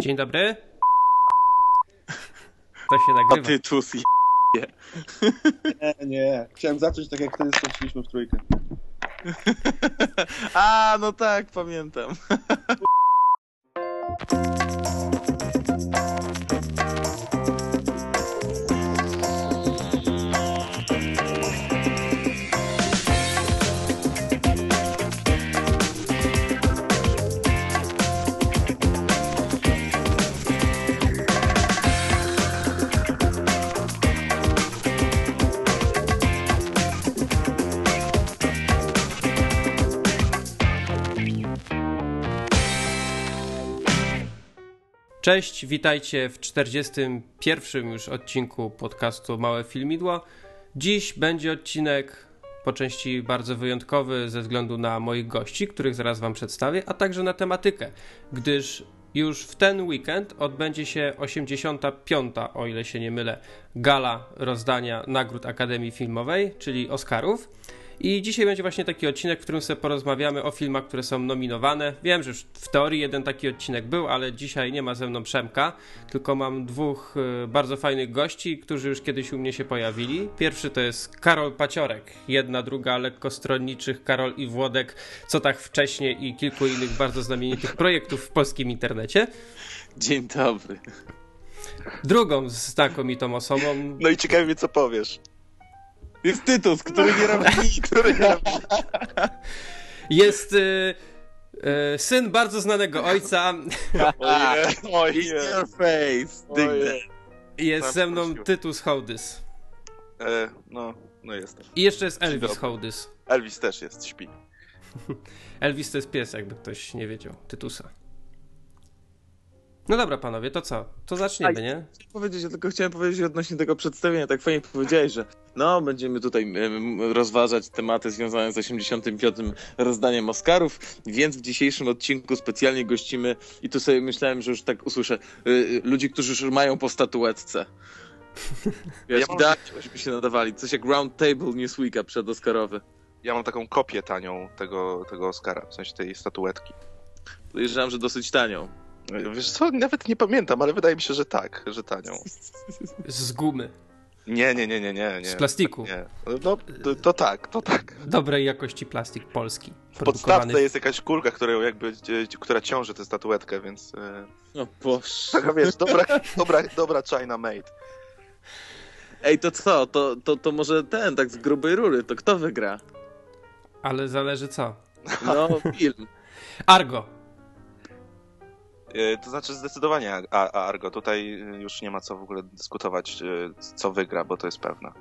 Dzień dobry. To się nagrywa. A ty tu Nie, nie. Chciałem zacząć tak jak wtedy skończyliśmy w trójkę. A, no tak, pamiętam. Cześć, witajcie w 41 już odcinku podcastu Małe Filmidło. Dziś będzie odcinek po części bardzo wyjątkowy ze względu na moich gości, których zaraz wam przedstawię, a także na tematykę, gdyż już w ten weekend odbędzie się 85, o ile się nie mylę, gala rozdania nagród Akademii Filmowej, czyli Oscarów. I dzisiaj będzie właśnie taki odcinek, w którym sobie porozmawiamy o filmach, które są nominowane. Wiem, że już w teorii jeden taki odcinek był, ale dzisiaj nie ma ze mną Przemka, tylko mam dwóch y, bardzo fajnych gości, którzy już kiedyś u mnie się pojawili. Pierwszy to jest Karol Paciorek, jedna, druga lekko stronniczych Karol i Włodek, co tak wcześniej i kilku innych bardzo znamienitych projektów w polskim internecie. Dzień dobry. Drugą znakomitą osobą No i ciekawi mnie, co powiesz. Jest Tytus, który nie robi który nie robi jest y, y, syn bardzo znanego ojca. Oje, oje. your face. Dig. Jest Tam ze mną. Tytus Hołdys. E, no, no jestem. I jeszcze jest Elvis. Hołdys. Elvis też jest, śpi. Elvis to jest pies, jakby ktoś nie wiedział. Tytusa. No dobra, panowie, to co? To zaczniemy, nie? Chciałem powiedzieć, ja tylko chciałem powiedzieć odnośnie tego przedstawienia, tak fajnie powiedziałeś, że no, będziemy tutaj rozważać tematy związane z 85. rozdaniem Oscarów, więc w dzisiejszym odcinku specjalnie gościmy i tu sobie myślałem, że już tak usłyszę, y, y, ludzi, którzy już mają po statuetce. Wiesz, Ja mam- idealnie, żebyśmy się nadawali. Coś jak Round Table Newsweeka przedoscarowy. Ja mam taką kopię tanią tego, tego Oscara, w sensie tej statuetki. Podejrzewam, że dosyć tanią. Wiesz co, nawet nie pamiętam, ale wydaje mi się, że tak, że tanią. Z gumy, Nie, nie, nie, nie, nie. nie. z plastiku. Nie. No, to, to tak, to tak. Dobrej jakości plastik polski. W podstawce jest jakaś kulka, która jakby, która ciąży tę statuetkę, więc... e, No boże. Taka wiesz, dobra, dobra, dobra China made. Ej, to co? To, to, to może ten, tak z grubej rury, to kto wygra? Ale zależy co. No, film. Argo. E, To znaczy zdecydowanie Argo. Tutaj już nie ma co w ogóle dyskutować, e, co wygra, bo to jest pewne.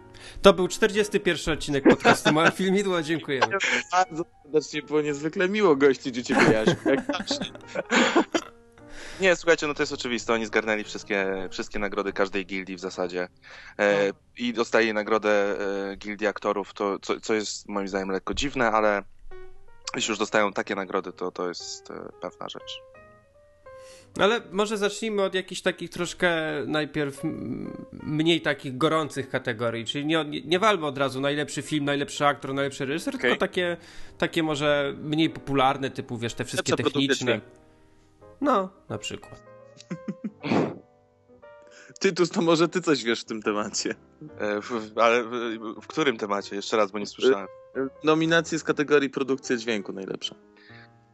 To był 41 odcinek podcastu Małe Filmidło, dziękujemy. Bardzo serdecznie, było niezwykle miło gościć u ciebie, Jaś. Jak. Nie, słuchajcie, no to jest oczywiste. Oni zgarnęli wszystkie, wszystkie nagrody każdej gildii w zasadzie. E, I dostali nagrodę e, gildii aktorów, to, co, co jest moim zdaniem lekko dziwne, ale jeśli już dostają takie nagrody, to to jest e, pewna rzecz. Ale może zacznijmy od jakichś takich troszkę najpierw mniej takich gorących kategorii, czyli nie, nie, nie walmy od razu najlepszy film, najlepszy aktor, najlepszy reżyser, Okej. tylko takie, takie może mniej popularne, typu wiesz, te wszystkie Lepsza techniczne. No, na przykład. Tytus, to może ty coś wiesz w tym temacie. E, w, ale w, w którym temacie? Jeszcze raz, bo nie słyszałem. Nominacje z kategorii produkcja dźwięku najlepsza.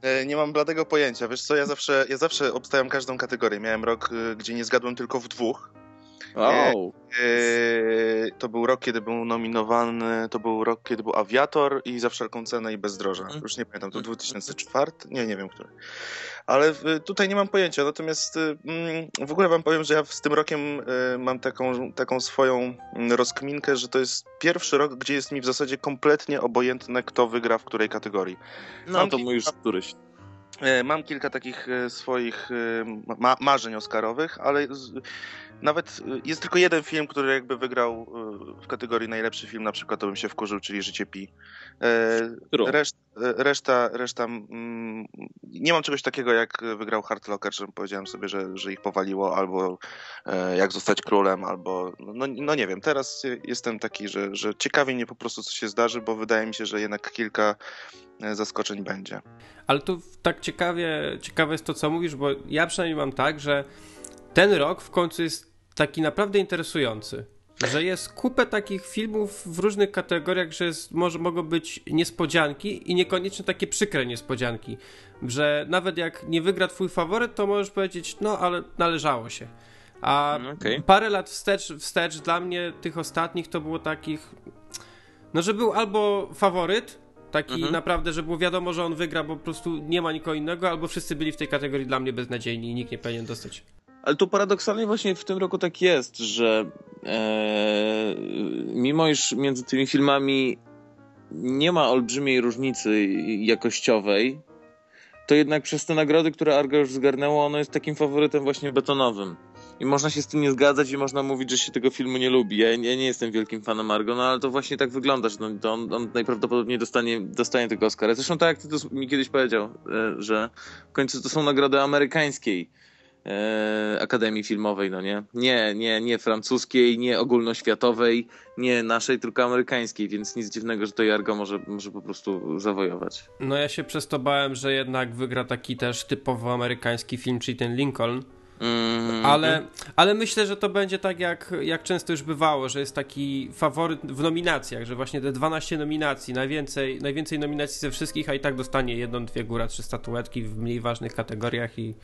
E, Nie mam bladego pojęcia. Wiesz co, ja zawsze, ja zawsze obstawiam każdą kategorię. Miałem rok, e, gdzie nie zgadłem tylko w dwóch. O, Eee, to był rok, kiedy był nominowany, to był rok, kiedy był Awiator i Za wszelką cenę i Bezdroża. Mhm. Już nie pamiętam, to Mhm. 2004? Nie, nie wiem, który. Ale tutaj nie mam pojęcia, natomiast y, mm, w ogóle wam powiem, że ja z tym rokiem y, mam taką, taką swoją mm, rozkminkę, że to jest pierwszy rok, gdzie jest mi w zasadzie kompletnie obojętne, kto wygra w której kategorii. no Mam to mój już któryś. E, Mam kilka takich e, swoich e, ma marzeń oscarowych, ale nawet jest tylko jeden film, który jakby wygrał w kategorii najlepszy film, na przykład to bym się wkurzył, czyli Życie Pi. Reszt, reszta, reszta mm, nie mam czegoś takiego jak wygrał Hard Locker, że powiedziałem sobie, że, że ich powaliło, albo e, jak zostać królem, albo no, no nie wiem, teraz jestem taki, że, że ciekawi mnie po prostu co się zdarzy, bo wydaje mi się, że jednak kilka zaskoczeń będzie. Ale tu tak ciekawie, ciekawe jest to, co mówisz, bo ja przynajmniej mam tak, że ten rok w końcu jest taki naprawdę interesujący. Że jest kupę takich filmów w różnych kategoriach, że jest, może, mogą być niespodzianki i niekoniecznie takie przykre niespodzianki. Że nawet jak nie wygra twój faworyt, to możesz powiedzieć, no ale należało się. A okay. parę lat wstecz, wstecz dla mnie tych ostatnich to było takich. No, że był albo faworyt, taki mhm. naprawdę, że było wiadomo, że on wygra, bo po prostu nie ma nikogo innego, albo wszyscy byli w tej kategorii dla mnie beznadziejni i nikt nie powinien dostać. Ale tu paradoksalnie właśnie w tym roku tak jest, że e, mimo iż między tymi filmami nie ma olbrzymiej różnicy jakościowej, to jednak przez te nagrody, które Argo już zgarnęło, ono jest takim faworytem właśnie betonowym. I można się z tym nie zgadzać i można mówić, że się tego filmu nie lubi. Ja, ja nie jestem wielkim fanem Argo, no ale to właśnie tak wygląda, że no, on, on, najprawdopodobniej dostanie, dostanie tego Oscara. Zresztą tak jak ty to mi kiedyś powiedział, e, że w końcu to są nagrody amerykańskiej e, Akademii Filmowej, no nie? Nie, nie, nie francuskiej, nie ogólnoświatowej, nie naszej, tylko amerykańskiej, więc nic dziwnego, że to Jargo może, może po prostu zawojować. No ja się przez to bałem, że jednak wygra taki też typowo amerykański film, czyli ten Lincoln, Mm, ale, ale myślę, że to będzie tak, jak, jak często już bywało, że jest taki faworyt w nominacjach, że właśnie te 12 nominacji, najwięcej, najwięcej nominacji ze wszystkich, a i tak dostanie jedną, dwie, góra, trzy statuetki w mniej ważnych kategoriach i,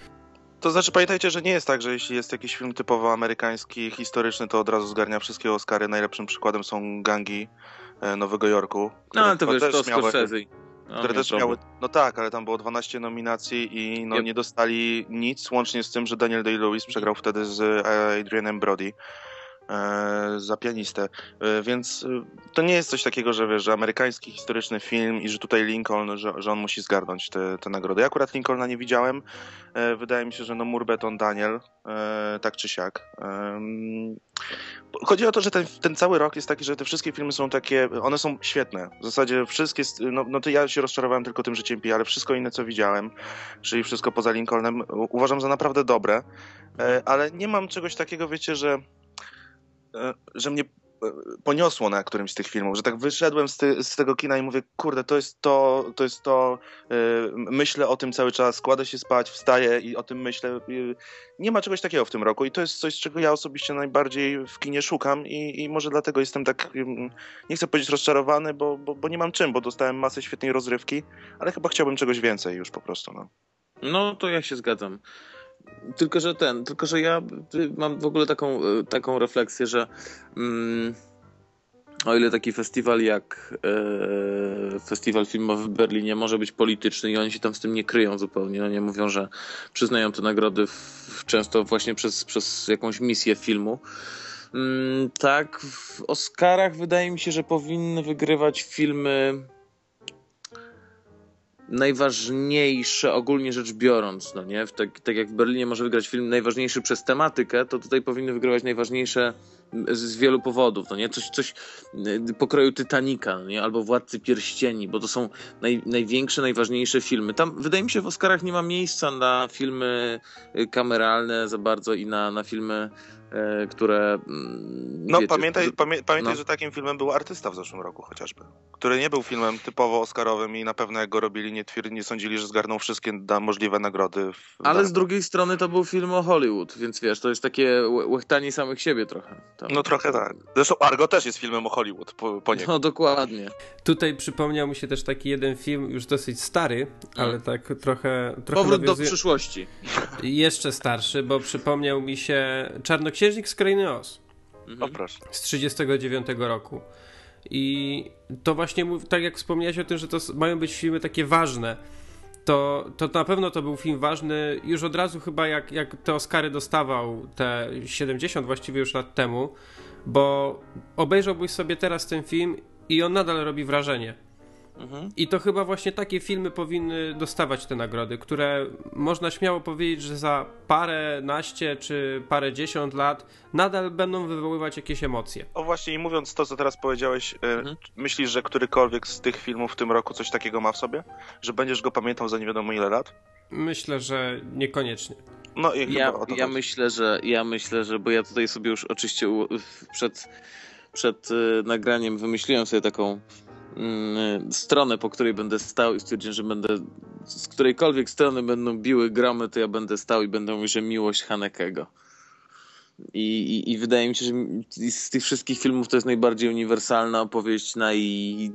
to znaczy pamiętajcie, że nie jest tak, że jeśli jest jakiś film typowo amerykański, historyczny, to od razu zgarnia wszystkie Oscary. Najlepszym przykładem są gangi e, Nowego Jorku. No ale to wiesz, to Scorsese. No, które też miały, no tak, ale tam było 12 nominacji i no, yep. nie dostali nic, łącznie z tym, że Daniel Day-Lewis przegrał wtedy z e, Adrianem Brody. E, za pianistę. E, więc e, to nie jest coś takiego, że wiesz, że amerykański historyczny film i że tutaj Lincoln, że, że on musi zgarnąć te, te nagrody. Ja akurat Lincolna nie widziałem. Wydaje mi się, że no Murbeton Daniel, tak czy siak. Chodzi o to, że ten, ten cały rok jest taki, że te wszystkie filmy są takie, one są świetne. W zasadzie wszystkie, no, no to ja się rozczarowałem tylko tym, że Ciempi, ale wszystko inne, co widziałem, czyli wszystko poza Lincolnem, uważam za naprawdę dobre. Ale nie mam czegoś takiego, wiecie, że że mnie e, poniosło na którymś z tych filmów, że tak wyszedłem z, ty, z tego kina i mówię, kurde, to jest to, to jest to, yy, myślę o tym cały czas, kładę się spać, wstaję i o tym myślę. Yy, nie ma czegoś takiego w tym roku i to jest coś, czego ja osobiście najbardziej w kinie szukam i, i może dlatego jestem tak, yy, nie chcę powiedzieć rozczarowany, bo, bo, bo, nie mam czym, bo dostałem masę świetnej rozrywki, ale chyba chciałbym czegoś więcej już po prostu. No, no to ja się zgadzam. Tylko, że ten, tylko, że ja mam w ogóle taką, e, taką refleksję, że mm, o ile taki festiwal jak e, festiwal filmowy w Berlinie może być polityczny i oni się tam z tym nie kryją zupełnie, no nie mówią, że przyznają te nagrody w, często właśnie przez, przez jakąś misję filmu. Mm, tak, w Oscarach wydaje mi się, że powinny wygrywać filmy najważniejsze ogólnie rzecz biorąc, no nie? Tak, tak jak w Berlinie może wygrać film najważniejszy przez tematykę, to tutaj powinny wygrywać najważniejsze z wielu powodów, no nie? Coś, coś y, pokroju Titanica, no nie? Albo Władcy Pierścieni, bo to są naj, największe, najważniejsze filmy. Tam, wydaje mi się, w Oscarach nie ma miejsca na filmy y, kameralne za bardzo i na, na filmy które. Mm, no, wiecie, pamiętaj, pamię, pamiętaj no. że takim filmem był Artysta w zeszłym roku chociażby, który nie był filmem typowo Oscarowym i na pewno jak go robili, nie, twier- nie sądzili, że zgarną wszystkie możliwe nagrody. Ale z drugiej strony to był film o Hollywood, więc wiesz, to jest takie łechtanie samych siebie trochę. Tam. No trochę tak. Zresztą Argo też jest filmem o Hollywood po, po No dokładnie. Tutaj przypomniał mi się też taki jeden film, już dosyć stary, ale mm. tak trochę. trochę Powrót nawiązuje... do przyszłości. Jeszcze starszy, bo przypomniał mi się Czarnoksiężnik Księżnik z Krainy Oz. Mhm. O proszę. Z 39 roku. I to właśnie, tak jak wspomniałeś o tym, że to mają być filmy takie ważne, to, to na pewno to był film ważny już od razu chyba jak, jak te Oscary dostawał te 70 właściwie już lat temu, bo obejrzałbyś sobie teraz ten film i on nadal robi wrażenie. Mhm. I to chyba właśnie takie filmy powinny dostawać te nagrody, które można śmiało powiedzieć, że za parę naście czy parę dziesiąt lat nadal będą wywoływać jakieś emocje. O właśnie, i mówiąc to, co teraz powiedziałeś, e, mhm. myślisz, że którykolwiek z tych filmów w tym roku coś takiego ma w sobie? Że będziesz go pamiętał za nie wiadomo ile lat? Myślę, że niekoniecznie. No, ja, ja myślę, że ja myślę, że bo ja tutaj sobie już oczywiście przed, przed e, nagraniem wymyśliłem sobie taką stronę, po której będę stał i stwierdziłem, że będę z którejkolwiek strony będą biły gramy, to ja będę stał i będę mówił, że miłość Hanekego. I, i, I wydaje mi się, że z tych wszystkich filmów to jest najbardziej uniwersalna opowieść, naj,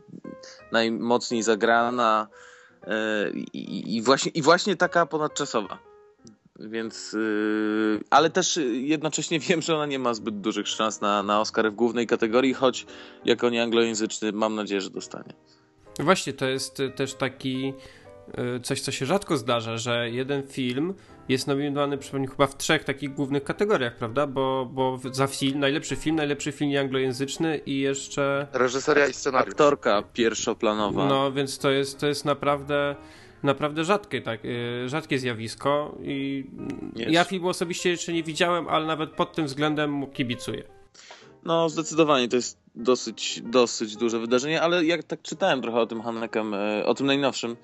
najmocniej zagrana e, i, i, właśnie, i właśnie taka ponadczasowa. Więc, yy, ale też jednocześnie wiem, że ona nie ma zbyt dużych szans na, na Oscar w głównej kategorii, choć jako nieanglojęzyczny mam nadzieję, że dostanie. Właśnie, to jest też taki y, coś, co się rzadko zdarza, że jeden film jest nominowany chyba w trzech takich głównych kategoriach, prawda? Bo, bo za film, najlepszy film, najlepszy film nieanglojęzyczny i jeszcze... Reżyseria i scenariusz. Aktorka pierwszoplanowa. No, więc to jest, to jest naprawdę naprawdę rzadkie, tak, y, rzadkie zjawisko i jest. ja filmu osobiście jeszcze nie widziałem, ale nawet pod tym względem mu kibicuję. No, zdecydowanie to jest dosyć, dosyć duże wydarzenie, ale jak tak czytałem trochę o tym Hanekem, y, o tym najnowszym,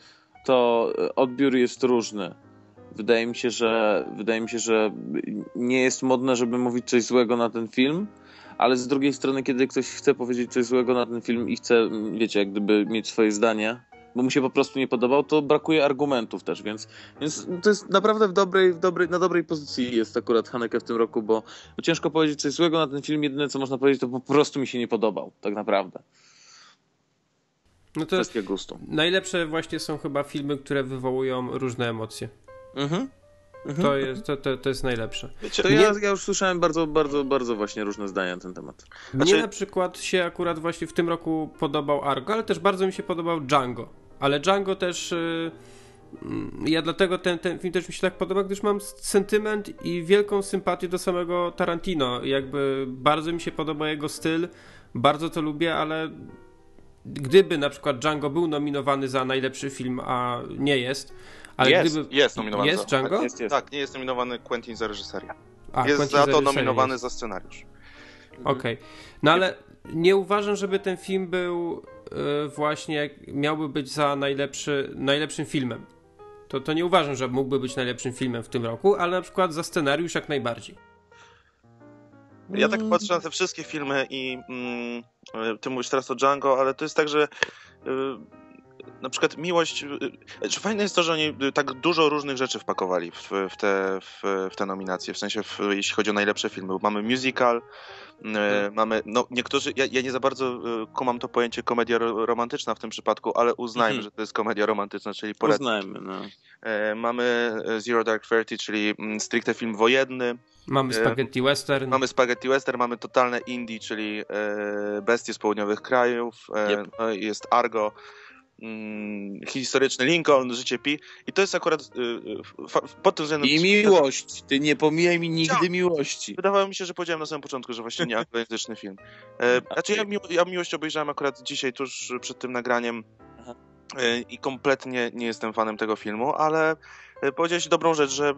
to odbiór jest różny. Wydaje mi się, że wydaje mi się, że nie jest modne, żeby mówić coś złego na ten film, ale z drugiej strony, kiedy ktoś chce powiedzieć coś złego na ten film i chce, wiecie, jak gdyby mieć swoje zdanie, bo mu się po prostu nie podobał, to brakuje argumentów też, więc, więc to jest naprawdę w dobrej, w dobrej, na dobrej pozycji jest akurat Haneke w tym roku, bo, bo ciężko powiedzieć coś złego na ten film, jedyne co można powiedzieć to po prostu mi się nie podobał, tak naprawdę. No to Kwestia gustu. Najlepsze właśnie są chyba filmy, które wywołują różne emocje. Mhm. Mhm. To, jest, to, to, to jest najlepsze. Wiecie, to ja, ja już słyszałem bardzo, bardzo, bardzo właśnie różne zdania na ten temat. Znaczy... Mnie na przykład się akurat właśnie w tym roku podobał Argo, ale też bardzo mi się podobał Django. Ale Django też... Yy, ja dlatego ten, ten film też mi się tak podoba, gdyż mam sentyment i wielką sympatię do samego Tarantino. Jakby bardzo mi się podoba jego styl, bardzo to lubię, ale gdyby na przykład Django był nominowany za najlepszy film, a nie jest, ale jest, gdyby... jest nominowany. Jest Django? Tak, jest, jest. tak, nie jest nominowany Quentin za reżyserię. A, jest Quentin za to nominowany jest. za scenariusz. Okej. Okay. No ale nie uważam, żeby ten film był właśnie, miałby być za najlepszy, najlepszym filmem. To, to nie uważam, że mógłby być najlepszym filmem w tym roku, ale na przykład za scenariusz jak najbardziej. Ja tak patrzę na te wszystkie filmy i mm, ty mówisz teraz o Django, ale to jest tak, że y, na przykład miłość. Czy fajne jest to, że oni tak dużo różnych rzeczy wpakowali w, w, te, w, w te nominacje, w sensie w, jeśli chodzi o najlepsze filmy. Mamy musical, hmm. mamy. No, niektórzy. Ja, ja, nie za bardzo e, kumam to pojęcie komedia romantyczna w tym przypadku, ale uznajmy, hmm. że to jest komedia romantyczna, czyli poradnik. Uznajmy, no. Mamy Zero Dark Thirty, czyli mm, stricte film wojenny. Mamy spaghetti western. Mamy spaghetti western, mamy totalne indie, czyli bestie z południowych krajów. Yep. No, jest Argo mm, historyczny Lincoln, życie Pi. I to jest akurat y, y, pod tym względem... I miłość, ty nie pomijaj mi nigdy miłości. Wydawało mi się, że powiedziałem na samym początku, że właśnie nie anglojęzyczny film. E, znaczy ja, ja miłość obejrzałem akurat dzisiaj, tuż przed tym nagraniem. E, i kompletnie nie jestem fanem tego filmu, ale powiedziałeś dobrą rzecz, że e,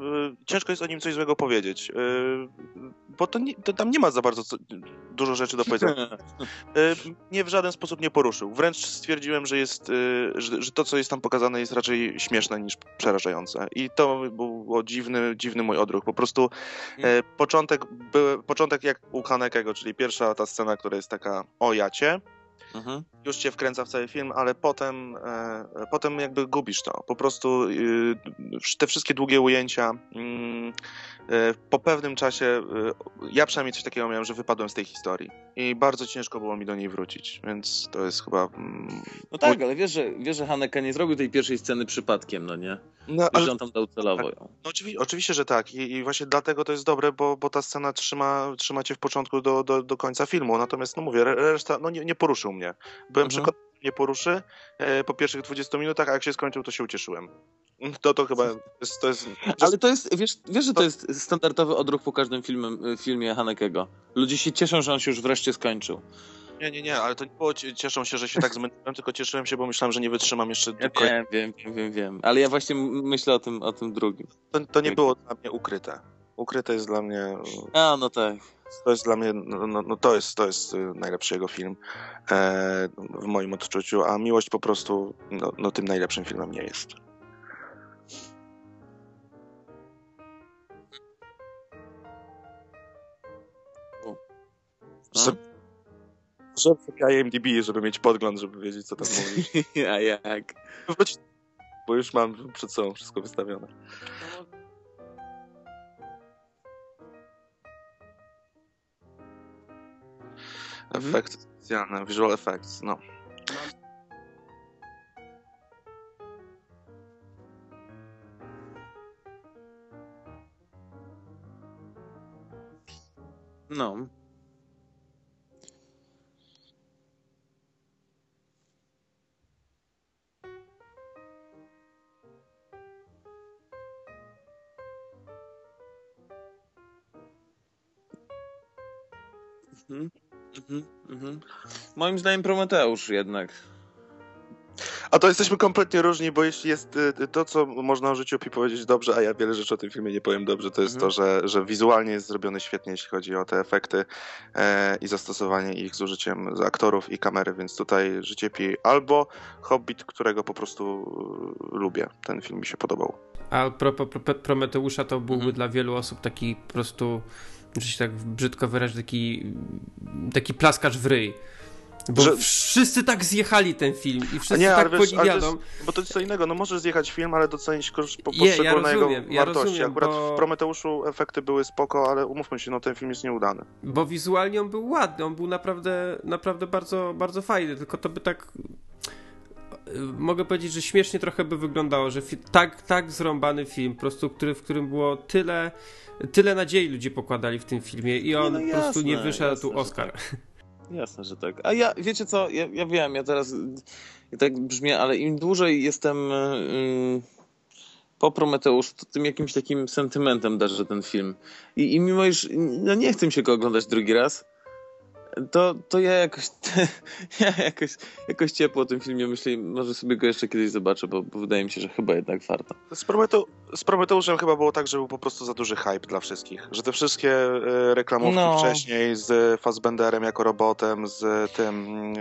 ciężko jest o nim coś złego powiedzieć, e, bo to, nie, to tam nie ma za bardzo co, dużo rzeczy do powiedzenia. Nie w żaden sposób nie poruszył. Wręcz stwierdziłem, że, jest, że, że to, co jest tam pokazane, jest raczej śmieszne niż przerażające. I to był dziwny, dziwny mój odruch. Po prostu początek, był, początek jak u Hanekego, czyli pierwsza ta scena, która jest taka o jacie, Mhm. Już cię wkręca w cały film, ale potem, e, potem jakby gubisz to. Po prostu y, te wszystkie długie ujęcia e, po pewnym czasie, e, ja przynajmniej coś takiego miałem, że wypadłem z tej historii i bardzo ciężko było mi do niej wrócić, więc to jest chyba... Mm, no tak, mój... ale wiesz, że, wiesz, że Haneke nie zrobił tej pierwszej sceny przypadkiem, no nie? No, ale... On tam dał celowo tak. No, oczywi oczywiście, że tak I, I, właśnie dlatego to jest dobre, bo, bo ta scena trzyma, trzyma cię w początku do, do, do końca filmu, natomiast no mówię, reszta no, nie, nie poruszył mnie. Byłem mhm. przekonany, że nie poruszy e, po pierwszych 20 minutach, a jak się skończył, to się ucieszyłem. To to chyba jest, to jest... Ale to jest, wiesz, wiesz że to jest standardowy odruch po każdym filmie, filmie Hanekego. Ludzie się cieszą, że on się już wreszcie skończył. Nie, nie, nie, ale to nie było cieszą się, że się tak zmęczyłem, tylko cieszyłem się, bo myślałem, że nie wytrzymam jeszcze... Ja wiem, wiem, wiem, wiem, wiem, ale ja właśnie myślę o tym, o tym drugim. To, to nie było dla mnie ukryte. Ukryte jest dla mnie... A, no tak. To jest dla mnie, no, no, no to, jest, to jest y, najlepszy jego film e, w moim odczuciu, a Miłość po prostu no, no tym najlepszym filmem nie jest. No. Że w IMDb, żeby mieć podgląd, żeby wiedzieć, co tam mówisz. A jak? bo już mam przed sobą wszystko wystawione. Efekty specjalne, visual effects, no. No. Mhm. Moim zdaniem Prometeusz jednak. A to jesteśmy kompletnie różni, bo jeśli jest y, to, co można o życiu Pi powiedzieć dobrze, a ja wiele rzeczy o tym filmie nie powiem dobrze, to jest Mhm. to, że, że wizualnie jest zrobiony świetnie, jeśli chodzi o te efekty e, i zastosowanie ich z użyciem z aktorów i kamery, więc tutaj życie Pi albo Hobbit, którego po prostu y, lubię. Ten film mi się podobał. A propos Pro- Prometeusza to byłby Mhm. dla wielu osób taki po prostu, że się tak brzydko wyrażę, taki, taki plaskacz w ryj. Bo Że- wszyscy tak zjechali ten film i wszyscy nie, tak wiesz, podziwiadą. bo to jest co innego, no możesz zjechać film, ale docenić koszt po ja jego ja wartości. rozumiem, Akurat bo- w Prometeuszu efekty były spoko, ale umówmy się, no ten film jest nieudany. Bo wizualnie on był ładny, on był naprawdę, naprawdę bardzo, bardzo fajny, tylko to by tak. y, Mogę powiedzieć, że śmiesznie trochę by wyglądało, że tak, tak zrąbany film, po prostu, który, w którym było tyle, tyle nadziei ludzie pokładali w tym filmie i on no po prostu nie jasne, wyszedł jasne, tu Oscar. Jasne, że tak. A ja, wiecie co, ja, ja wiem, ja teraz ja tak brzmię, ale im dłużej jestem y, po Prometeuszu, to tym jakimś takim sentymentem darzę ten film. I, i mimo iż no nie chcę mi się go oglądać drugi raz, to, to ja jakoś ja jakoś, jakoś ciepło o tym filmie myślę i może sobie go jeszcze kiedyś zobaczę, bo, bo wydaje mi się, że chyba jednak warto. Z, Prometeu z Prometeuszem chyba było tak, że był po prostu za duży hype dla wszystkich. Że te wszystkie e, reklamówki No. wcześniej z Fassbenderem jako robotem, z tym...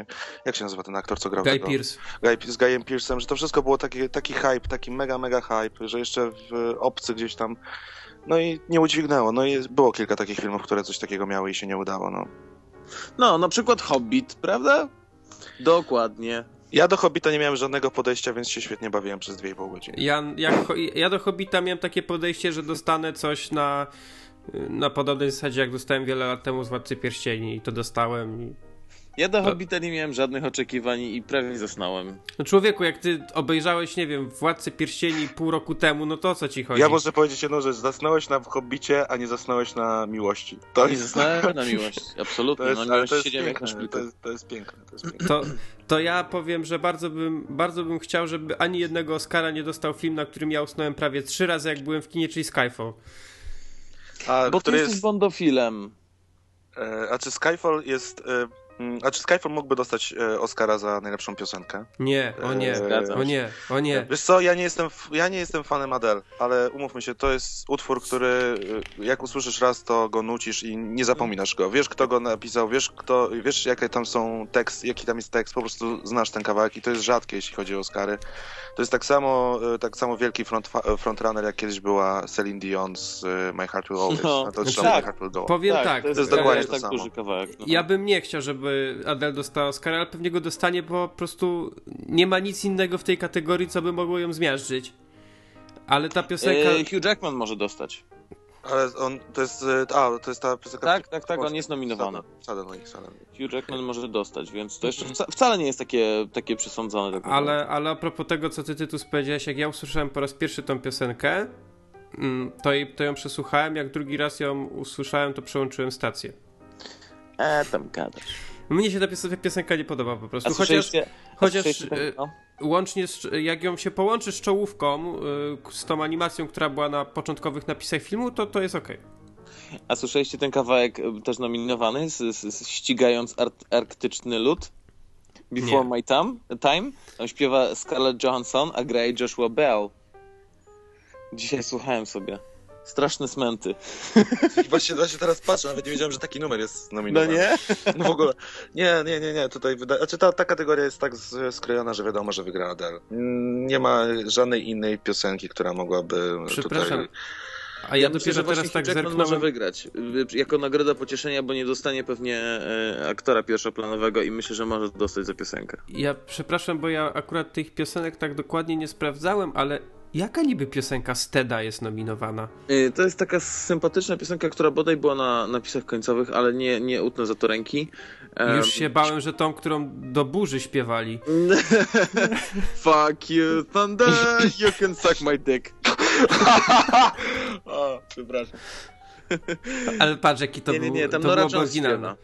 Jak się nazywa ten aktor, co grał Guy tego? Pearce. Guy, z Guyem Pearce'em, że to wszystko było taki, taki hype, taki mega, mega hype, że jeszcze w obcy gdzieś tam... No i nie udźwignęło. No i było kilka takich filmów, które coś takiego miały i się nie udało, no. No, na przykład Hobbit, prawda? Dokładnie. Ja do Hobbita nie miałem żadnego podejścia, więc się świetnie bawiłem przez 2,5 godziny. Ja, jak, cho- ja do Hobbita miałem takie podejście, że dostanę coś na, na podobnej zasadzie, jak dostałem wiele lat temu z Władcy Pierścieni i to dostałem. Ja do To- Hobbita nie miałem żadnych oczekiwań i prawie zasnąłem. No człowieku, jak ty obejrzałeś, nie wiem, Władcę Pierścieni pół roku temu, no to o co ci chodzi? Ja muszę powiedzieć jedną rzecz. Zasnąłeś na Hobbicie, a nie zasnąłeś na miłości. To Nie zasnąłem na miłość, absolutnie. To jest, no, to jest, siedziałem jak na piękne, szpilku. to, jest, to jest piękne. To jest piękne. To, to ja powiem, że bardzo bym, bardzo bym chciał, żeby ani jednego Oscara nie dostał film, na którym ja usnąłem prawie trzy razy, jak byłem w kinie, czyli Skyfall. A, Bo ty jesteś jest, bondofilem. e, a czy Skyfall jest... E, mm, a czy Skyfall mógłby dostać e, Oscara za najlepszą piosenkę? Nie, o nie, Zgadzam o nie, o nie. Wiesz co, ja nie jestem, ja nie jestem fanem Adele, ale umówmy się, to jest utwór, który e, jak usłyszysz raz, to go nucisz i nie zapominasz go. Wiesz, kto go napisał, wiesz, kto, wiesz, jakie tam są tekst, jaki tam jest tekst, po prostu znasz ten kawałek i to jest rzadkie, jeśli chodzi o Oscary. To jest tak samo, e, tak samo wielki front, frontrunner, jak kiedyś była Celine Dion z e, My Heart Will Always. No, No, to trzeba tak. My Heart Will Go. Powiem tak, tak, to jest, to jest dokładnie e, to tak samo. duży kawałek. No. Ja bym nie chciał, żeby Adele dostała Oscara, ale pewnie go dostanie, bo po prostu nie ma nic innego w tej kategorii, co by mogło ją zmiażdżyć. Ale ta piosenka... E, Hugh Jackman może dostać. Ale on, to jest, e, a, to jest ta piosenka... Tak, tak, tak, on jest nominowany. Suddenly, suddenly. Hugh Jackman może dostać, więc to jeszcze wca, wcale nie jest takie, takie przesądzone. Tak. Ale, ale a propos tego, co ty Tytus powiedziałeś, jak ja usłyszałem po raz pierwszy tą piosenkę, mm, to, jej- to ją przesłuchałem, jak drugi raz ją usłyszałem, to przełączyłem stację. E, tam gadasz. Mnie się ta pios- piosenka nie podoba po prostu, chociaż chociaż, e, no? łącznie z, jak ją się połączy z czołówką, y, z tą animacją, która była na początkowych napisach filmu, to to jest okej. A słyszeliście ten kawałek e, też nominowany, z, z, z ścigając art, arktyczny lód? Before Nie. My time, time? Tam śpiewa Scarlett Johansson, a gra Joshua Bell. Dzisiaj słuchałem sobie. Straszne smenty. Właśnie, właśnie teraz patrzę, nawet nie wiedziałem, że taki numer jest nominowany. No w ogóle. Nie, nie, nie, nie. Tutaj wydaje. Znaczy ta, ta kategoria jest tak skrojona, że wiadomo, że wygra Adele. Mm, Nie ma żadnej innej piosenki, która mogłaby Przepraszam. tutaj. A ja, Ja dopiero myślę, że teraz tak Jackman zerknąłem. może wygrać y, jako nagroda pocieszenia, bo nie dostanie pewnie e, aktora pierwszoplanowego i myślę, że może dostać za piosenkę. Ja przepraszam, bo ja akurat tych piosenek tak dokładnie nie sprawdzałem, ale jaka niby piosenka Steda jest nominowana? Y, To jest taka sympatyczna piosenka, która bodaj była na napisach końcowych, ale nie, nie utnę za to ręki. Już się bałem, że tą, którą do burzy śpiewali. Fuck you, thunder, you can suck my dick. o, przepraszam. Ale patrz, jaki to nie, nie, był, nie, tam to było oryginalne.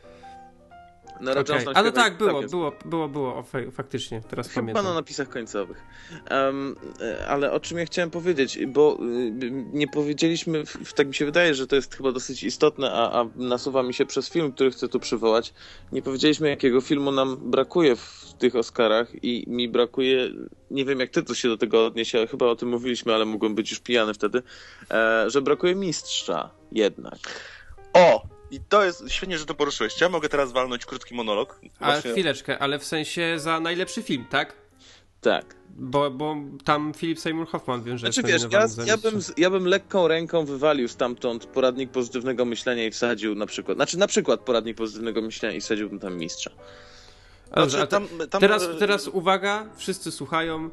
Nora. Jones tam A no tak, było, jest. było, było, było, faktycznie, teraz Chyba pamiętam. na napisach końcowych. E, ale o czym ja chciałem powiedzieć, bo y, nie powiedzieliśmy, tak mi się wydaje, że to jest chyba dosyć istotne, a, a nasuwa mi się przez film, który chcę tu przywołać. Nie powiedzieliśmy, jakiego filmu nam brakuje w tych Oscarach i mi brakuje, nie wiem jak ty to się do tego odniesie, ale chyba o tym mówiliśmy, ale mogłem być już pijany wtedy, e, że brakuje mistrza jednak. O! I to jest świetnie, że to poruszyłeś. Ja mogę teraz walnąć krótki monolog. A Właśnie- chwileczkę, ale w sensie za najlepszy film, tak? Tak. Bo, bo tam Philip Seymour Hoffman wiem, że Znaczy jest wiesz, ja, ja, bym, ja bym lekką ręką wywalił stamtąd poradnik pozytywnego myślenia i wsadził na przykład, znaczy na przykład poradnik pozytywnego myślenia i wsadziłbym tam mistrza. A Dobrze, Znaczy, a tam- tam- teraz, teraz uwaga, wszyscy słuchają.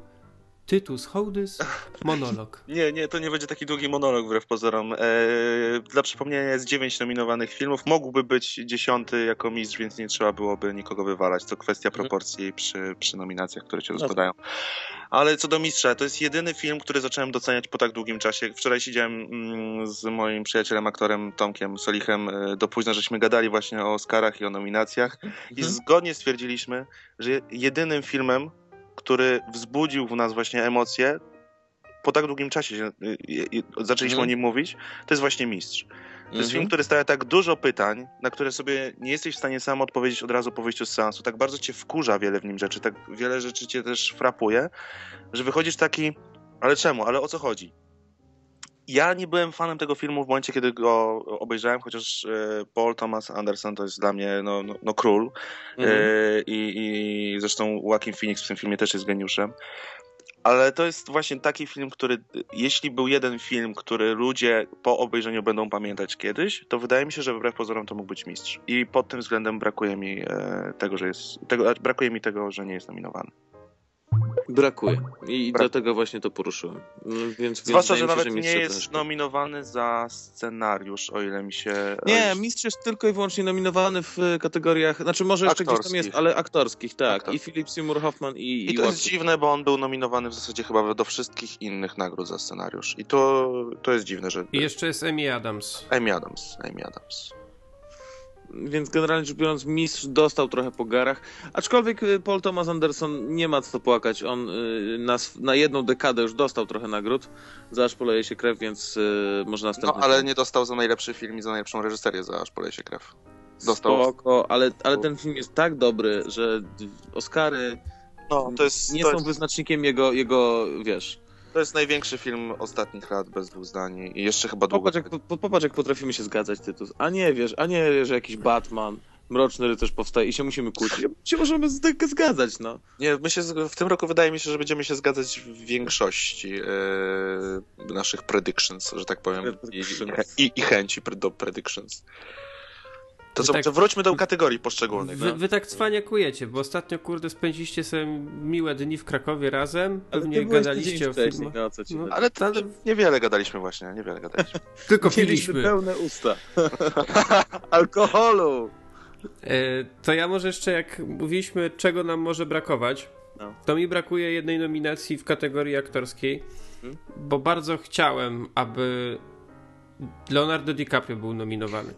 Tytus Hołdys, monolog. Nie, nie, to nie będzie taki długi monolog wbrew pozorom. Eee, dla przypomnienia jest dziewięć nominowanych filmów. Mógłby być dziesiąty jako mistrz, więc nie trzeba byłoby nikogo wywalać. To kwestia Mhm. proporcji przy, przy nominacjach, które się No rozpadają. Ale co do mistrza, to jest jedyny film, który zacząłem doceniać po tak długim czasie. Wczoraj siedziałem mm, z moim przyjacielem, aktorem Tomkiem Solichem e, do późna, żeśmy gadali właśnie o Oscarach i o nominacjach. I Mhm. zgodnie stwierdziliśmy, że jedynym filmem, który wzbudził w nas właśnie emocje, po tak długim czasie się, y, y, y, zaczęliśmy Mhm. o nim mówić, to jest właśnie Mistrz. To jest Mhm. film, który stawia tak dużo pytań, na które sobie nie jesteś w stanie sam odpowiedzieć od razu po wyjściu z seansu. Tak bardzo cię wkurza wiele w nim rzeczy, tak wiele rzeczy cię też frapuje, że wychodzisz taki, ale czemu, ale o co chodzi? Ja nie byłem fanem tego filmu w momencie, kiedy go obejrzałem, chociaż e, Paul Thomas Anderson to jest dla mnie no, no, no król. Mhm. E, I, I zresztą Joaquin Phoenix w tym filmie też jest geniuszem. Ale to jest właśnie taki film, który, jeśli był jeden film, który ludzie po obejrzeniu będą pamiętać kiedyś, to wydaje mi się, że wbrew pozorom to mógł być mistrz. I pod tym względem brakuje mi e, tego, że jest. Tego, brakuje mi tego, że nie jest nominowany. Brakuje. I Brak- dlatego właśnie to poruszyłem. No, Więc, Zwłaszcza, że mi się, nawet nie jest też. nominowany za scenariusz, o ile mi się. Nie, mistrz jest tylko i wyłącznie nominowany w e, kategoriach, znaczy może jeszcze gdzieś tam Aktorskich. jest, ale aktorskich, tak. Aktor. I Philip Seymour Hoffman i, I to jest Joaquin. dziwne, bo on był nominowany w zasadzie chyba do wszystkich innych nagród za scenariusz. I to, to jest dziwne, że. I jeszcze jest Amy Adams. Amy Adams. Amy Adams. Więc generalnie rzecz biorąc, mistrz dostał trochę po garach. Aczkolwiek y, Paul Thomas Anderson nie ma co płakać. On y, na, na jedną dekadę już dostał trochę nagród. Za aż poleje się krew, więc y, może No, następny. ale film. nie dostał za najlepszy film i za najlepszą reżyserię za Aż poleje się krew. dostał- Spoko, ale, ale ten film jest tak dobry, że Oscary No, to jest, nie to, są jest, wyznacznikiem jego, jego wiesz. To jest największy film ostatnich lat, bez dwóch zdań. I jeszcze chyba długo. Popatrz jak, po, popatrz, jak potrafimy się zgadzać, Tytus. A nie wiesz, a nie, że jakiś Batman, Mroczny Rycerz powstaje i się musimy kłócić. się możemy z- zgadzać, no. Nie, my się, w tym roku wydaje mi się, że będziemy się zgadzać w większości e, naszych predictions, że tak powiem. I, i, i chęci do predictions. To Wy co, tak- to wróćmy do kategorii poszczególnych. Wy, no. wy tak cwaniakujecie, bo ostatnio, kurde, spędziliście sobie miłe dni w Krakowie razem, Ale pewnie gadaliście o filmach. no, co ci No? Ale, to, Ale- niewiele gadaliśmy właśnie, niewiele gadaliśmy. Tylko Mieliśmy piliśmy. pełne usta. Alkoholu! E, to ja może jeszcze, jak mówiliśmy, czego nam może brakować, No. to mi brakuje jednej nominacji w kategorii aktorskiej, Hmm? bo bardzo chciałem, aby Leonardo DiCaprio był nominowany.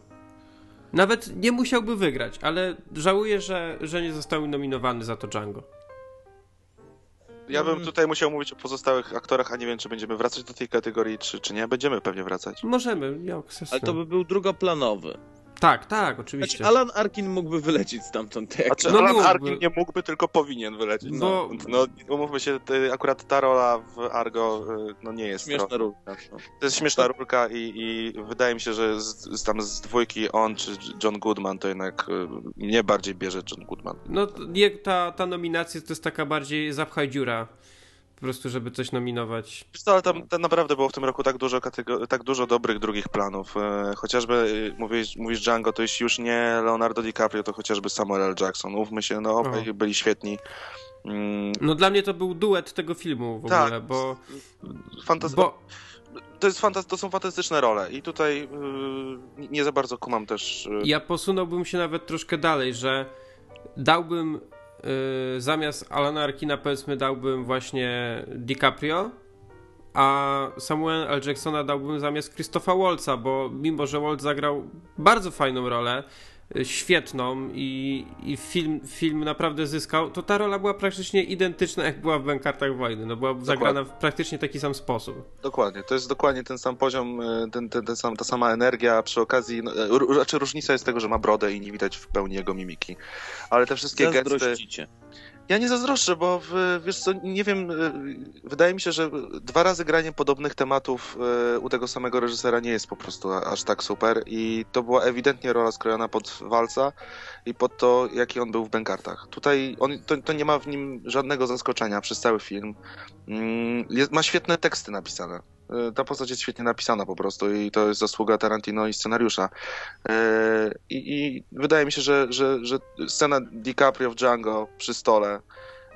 Nawet nie musiałby wygrać, ale żałuję, że, że nie został nominowany za to Django. Ja bym Mm. tutaj musiał mówić o pozostałych aktorach, a nie wiem, czy będziemy wracać do tej kategorii, czy, czy nie. Będziemy pewnie wracać. Możemy, jak Ale to by był drugoplanowy. Tak, tak, oczywiście. Znaczy, Alan Arkin mógłby wylecieć stamtąd. Jak... Znaczy, No Alan mógłby. Arkin nie mógłby, tylko powinien wylecieć. No, no umówmy się, ty, akurat ta rola w Argo y, no, nie jest Śmieszna ro- rulka. No. To jest śmieszna rurka i, i wydaje mi się, że z, z, tam z dwójki on czy John Goodman to jednak y, mnie bardziej bierze John Goodman. No, nie, ta, ta nominacja to jest taka bardziej zapchaj dziura. Po prostu, żeby coś nominować. Wiesz ale tam, tam naprawdę było w tym roku tak dużo, tak dużo dobrych drugich planów. E, chociażby e, mówisz, mówisz Django, to jeśli już nie Leonardo DiCaprio, to chociażby Samuel L. Jackson. Mówmy się, no obaj byli świetni. Mm, No dla mnie to był duet tego filmu w Tak. ogóle, bo, fantas- bo to, jest to są fantastyczne role i tutaj y, nie- za bardzo kumam też. y, ja posunąłbym się nawet troszkę dalej, że dałbym y, zamiast Alana Arkina powiedzmy dałbym właśnie DiCaprio, a Samuel L. Jacksona dałbym zamiast Christopha Waltza, bo mimo, że Waltz zagrał bardzo fajną rolę, świetną i, i film, film naprawdę zyskał, to ta rola była praktycznie identyczna jak była w Bękartach Wojny. No była zagrana w praktycznie taki sam sposób. Dokładnie, to jest dokładnie ten sam poziom, y, ten, ten, ten sam, ta sama energia, przy okazji, no, ró- znaczy różnica jest tego, że ma brodę i nie widać w pełni jego mimiki. Ale te wszystkie gesty... Ja nie zazdroszczę, bo w, wiesz co, nie wiem, y, wydaje mi się, że dwa razy granie podobnych tematów y, u tego samego reżysera nie jest po prostu aż tak super i to była ewidentnie rola skrojona pod walca i pod to, jaki on był w Bękartach. Tutaj on, to, to nie ma w nim żadnego zaskoczenia przez cały film. Mm, Jest, ma świetne teksty napisane. Y, Ta postać jest świetnie napisana po prostu i to jest zasługa Tarantino i scenariusza. Y, I, i wydaje mi się, że, że, że scena DiCaprio w Django przy stole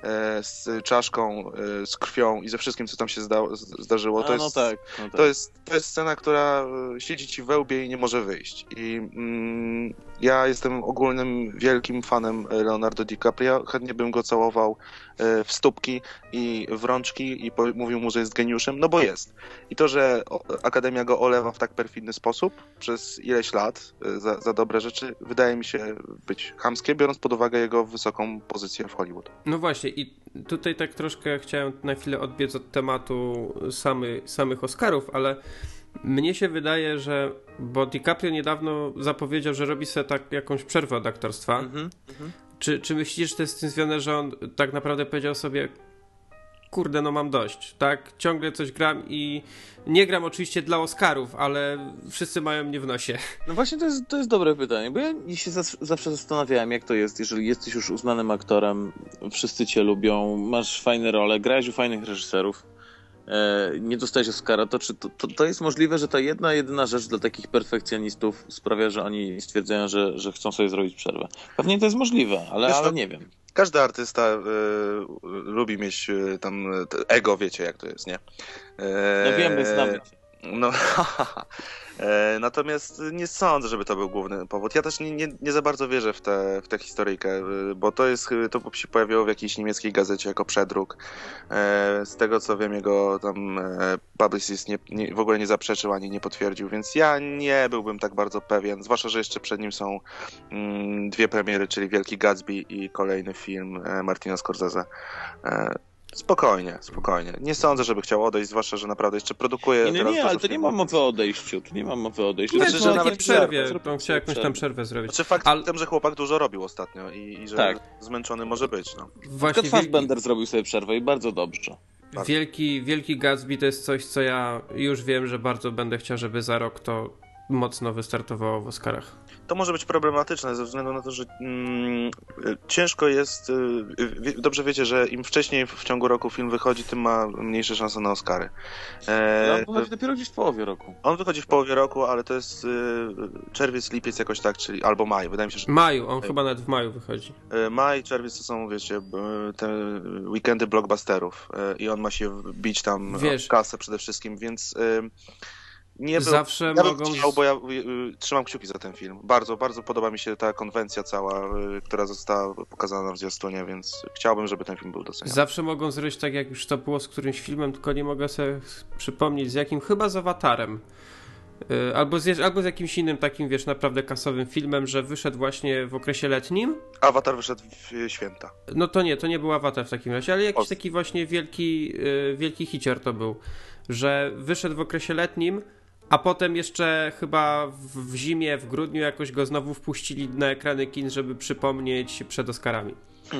e, z czaszką, z krwią i ze wszystkim, co tam się zda, zdarzyło, to A, jest, no tak, no tak. to, jest, to jest scena, która siedzi ci we łbie i nie może wyjść. I mm, ja jestem ogólnym wielkim fanem Leonardo DiCaprio. Chętnie bym go całował w stópki i w rączki i mówił mu, że jest geniuszem, no bo jest. I to, że Akademia go olewa w tak perfidny sposób przez ileś lat e, za, za dobre rzeczy, wydaje mi się być chamskie, biorąc pod uwagę jego wysoką pozycję w Hollywood. No właśnie, i tutaj tak troszkę chciałem na chwilę odbiec od tematu samy, samych Oscarów, ale mnie się wydaje, że bo DiCaprio niedawno zapowiedział, że robi sobie tak jakąś przerwę od aktorstwa. Mhm. Czy, czy myślisz, że to jest z tym związane, że on tak naprawdę powiedział sobie kurde, no mam dość, tak? Ciągle coś gram i nie gram oczywiście dla Oscarów, ale wszyscy mają mnie w nosie. No właśnie to jest, to jest dobre pytanie, bo ja się zawsze zastanawiałem, jak to jest, jeżeli jesteś już uznanym aktorem, wszyscy cię lubią, masz fajne role, grałeś u fajnych reżyserów, nie dostajesz Oscara, to czy to, to, to jest możliwe, że ta jedna, jedyna rzecz dla takich perfekcjonistów sprawia, że oni stwierdzają, że, że chcą sobie zrobić przerwę? Pewnie to jest możliwe, ale, Wiesz, ale no- nie wiem. Każdy artysta e, lubi mieć e, tam e, ego, wiecie jak to jest, nie? E, No wiemy, znamy. No, e, natomiast nie sądzę, żeby to był główny powód. Ja też nie, nie, nie za bardzo wierzę w tę w tę historyjkę, e, bo to jest, e, to się pojawiło w jakiejś niemieckiej gazecie jako przedruk. Z tego co wiem, jego tam publicist nie, nie, w ogóle nie zaprzeczył ani nie potwierdził, więc ja nie byłbym tak bardzo pewien, zwłaszcza, że jeszcze przed nim są mm, dwie premiery, czyli Wielki Gatsby i kolejny film Martina Scorsese. Spokojnie, spokojnie. Nie sądzę, żeby chciał odejść, zwłaszcza, że naprawdę jeszcze produkuje. Nie, nie, teraz nie, ale to nie ma mowy o odejściu, tu nie ma mowy o odejściu. Nie, Znaczy, to że nawet przerwie, przerwę, on chciał jakąś tam przerwę. przerwę zrobić. Znaczy fakt Ale- tym, że chłopak dużo robił ostatnio i, i że Tak. zmęczony może być. No. Właśnie Tylko Fassbender zrobił sobie przerwę i bardzo dobrze. Wielki, wielki Gatsby to jest coś, co ja już wiem, że bardzo będę chciał, żeby za rok to mocno wystartowało w Oscarach. To może być problematyczne ze względu na to, że mm, y, ciężko jest. Y, wie, dobrze wiecie, że im wcześniej w, ciągu roku film wychodzi, tym ma mniejsze szanse na Oscary. E, No, wychodzi dopiero gdzieś w połowie roku. on wychodzi w połowie roku, ale to jest y, czerwiec, lipiec jakoś tak, czyli albo maj. Wydaje mi się, że Maju, on chyba nawet w maju wychodzi. E, Maj, czerwiec to są, wiecie, te weekendy blockbusterów e, i on ma się bić tam Wiesz- kasę przede wszystkim, więc e, nie był, Zawsze ja mogą... chciał, bo ja y, y, trzymam kciuki za ten film. Bardzo, bardzo podoba mi się ta konwencja cała, y, która została pokazana w zwiastunie, więc chciałbym, żeby ten film był doceniony. Zawsze mogą zrobić tak, jak już to było z którymś filmem, tylko nie mogę sobie przypomnieć z jakim, chyba z Awatarem. Y, Albo z, albo z jakimś innym takim, wiesz, naprawdę kasowym filmem, że wyszedł właśnie w okresie letnim. Avatar wyszedł w y, święta. No to nie, to nie był Awatar w takim razie, ale jakiś Polski. taki właśnie wielki, wielki hicior to był, że wyszedł w okresie letnim, a potem jeszcze chyba w, w zimie, w grudniu jakoś go znowu wpuścili na ekrany kin, żeby przypomnieć przed Oscarami.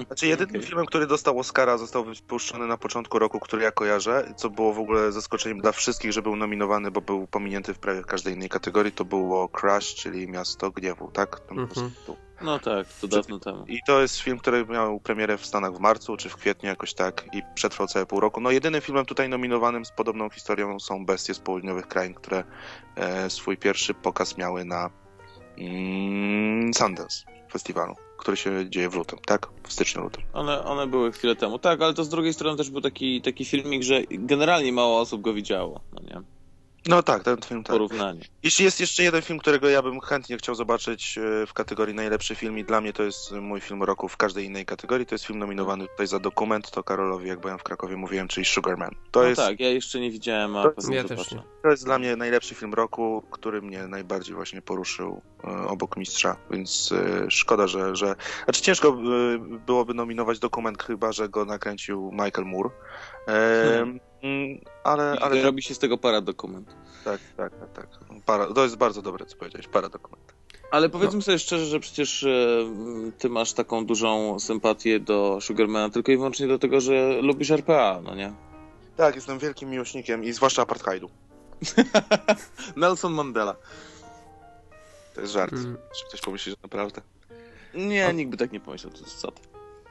Znaczy jedynym filmem, który dostał Oscara, został wypuszczony na początku roku, który ja kojarzę, co było w ogóle zaskoczeniem dla wszystkich, że był nominowany, bo był pominięty w prawie każdej innej kategorii, to było Crash, czyli Miasto Gniewu, tak? Mhm. tytuł. No tak, to dawno temu. I to jest film, który miał premierę w Stanach w marcu czy w kwietniu jakoś tak i przetrwał całe pół roku. No jedynym filmem tutaj nominowanym z podobną historią są Bestie z południowych krain, które e, swój pierwszy pokaz miały na mm, Sundance festiwalu, który się dzieje w lutym, tak? W styczniu, lutym. One, one były chwilę temu. Tak, ale to z drugiej strony też był taki, taki filmik, że generalnie mało osób go widziało, no nie? No tak, ten film tak. Porównanie. Jeśli jest jeszcze jeden film, którego ja bym chętnie chciał zobaczyć e, w kategorii najlepszy film i dla mnie to jest mój film roku w każdej innej kategorii, to jest film nominowany tutaj za dokument, to Karolowi, jak byłem w Krakowie, mówiłem, czyli Sugarman. To no jest, tak, ja jeszcze nie widziałem, a To- pewnie Ja też nie. to jest dla mnie najlepszy film roku, który mnie najbardziej właśnie poruszył e, obok Mistrza, więc e, szkoda, że, że... Znaczy ciężko byłoby nominować dokument, chyba, że go nakręcił Michael Moore. Hmm. Mm, ale, Ale ale robi się z tego paradokument. tak, tak, tak, tak. Para, to jest bardzo dobre, co powiedziałeś, paradokument. Ale powiedzmy sobie szczerze, że przecież e, ty masz taką dużą sympatię do Sugarmana tylko i wyłącznie dlatego, że lubisz RPA, no nie? Tak, jestem wielkim miłośnikiem i zwłaszcza apartheidu. Nelson Mandela. To jest żart. Mm, Czy ktoś pomyśli, że naprawdę? Nie, O. nikt by tak nie pomyślał, to jest co.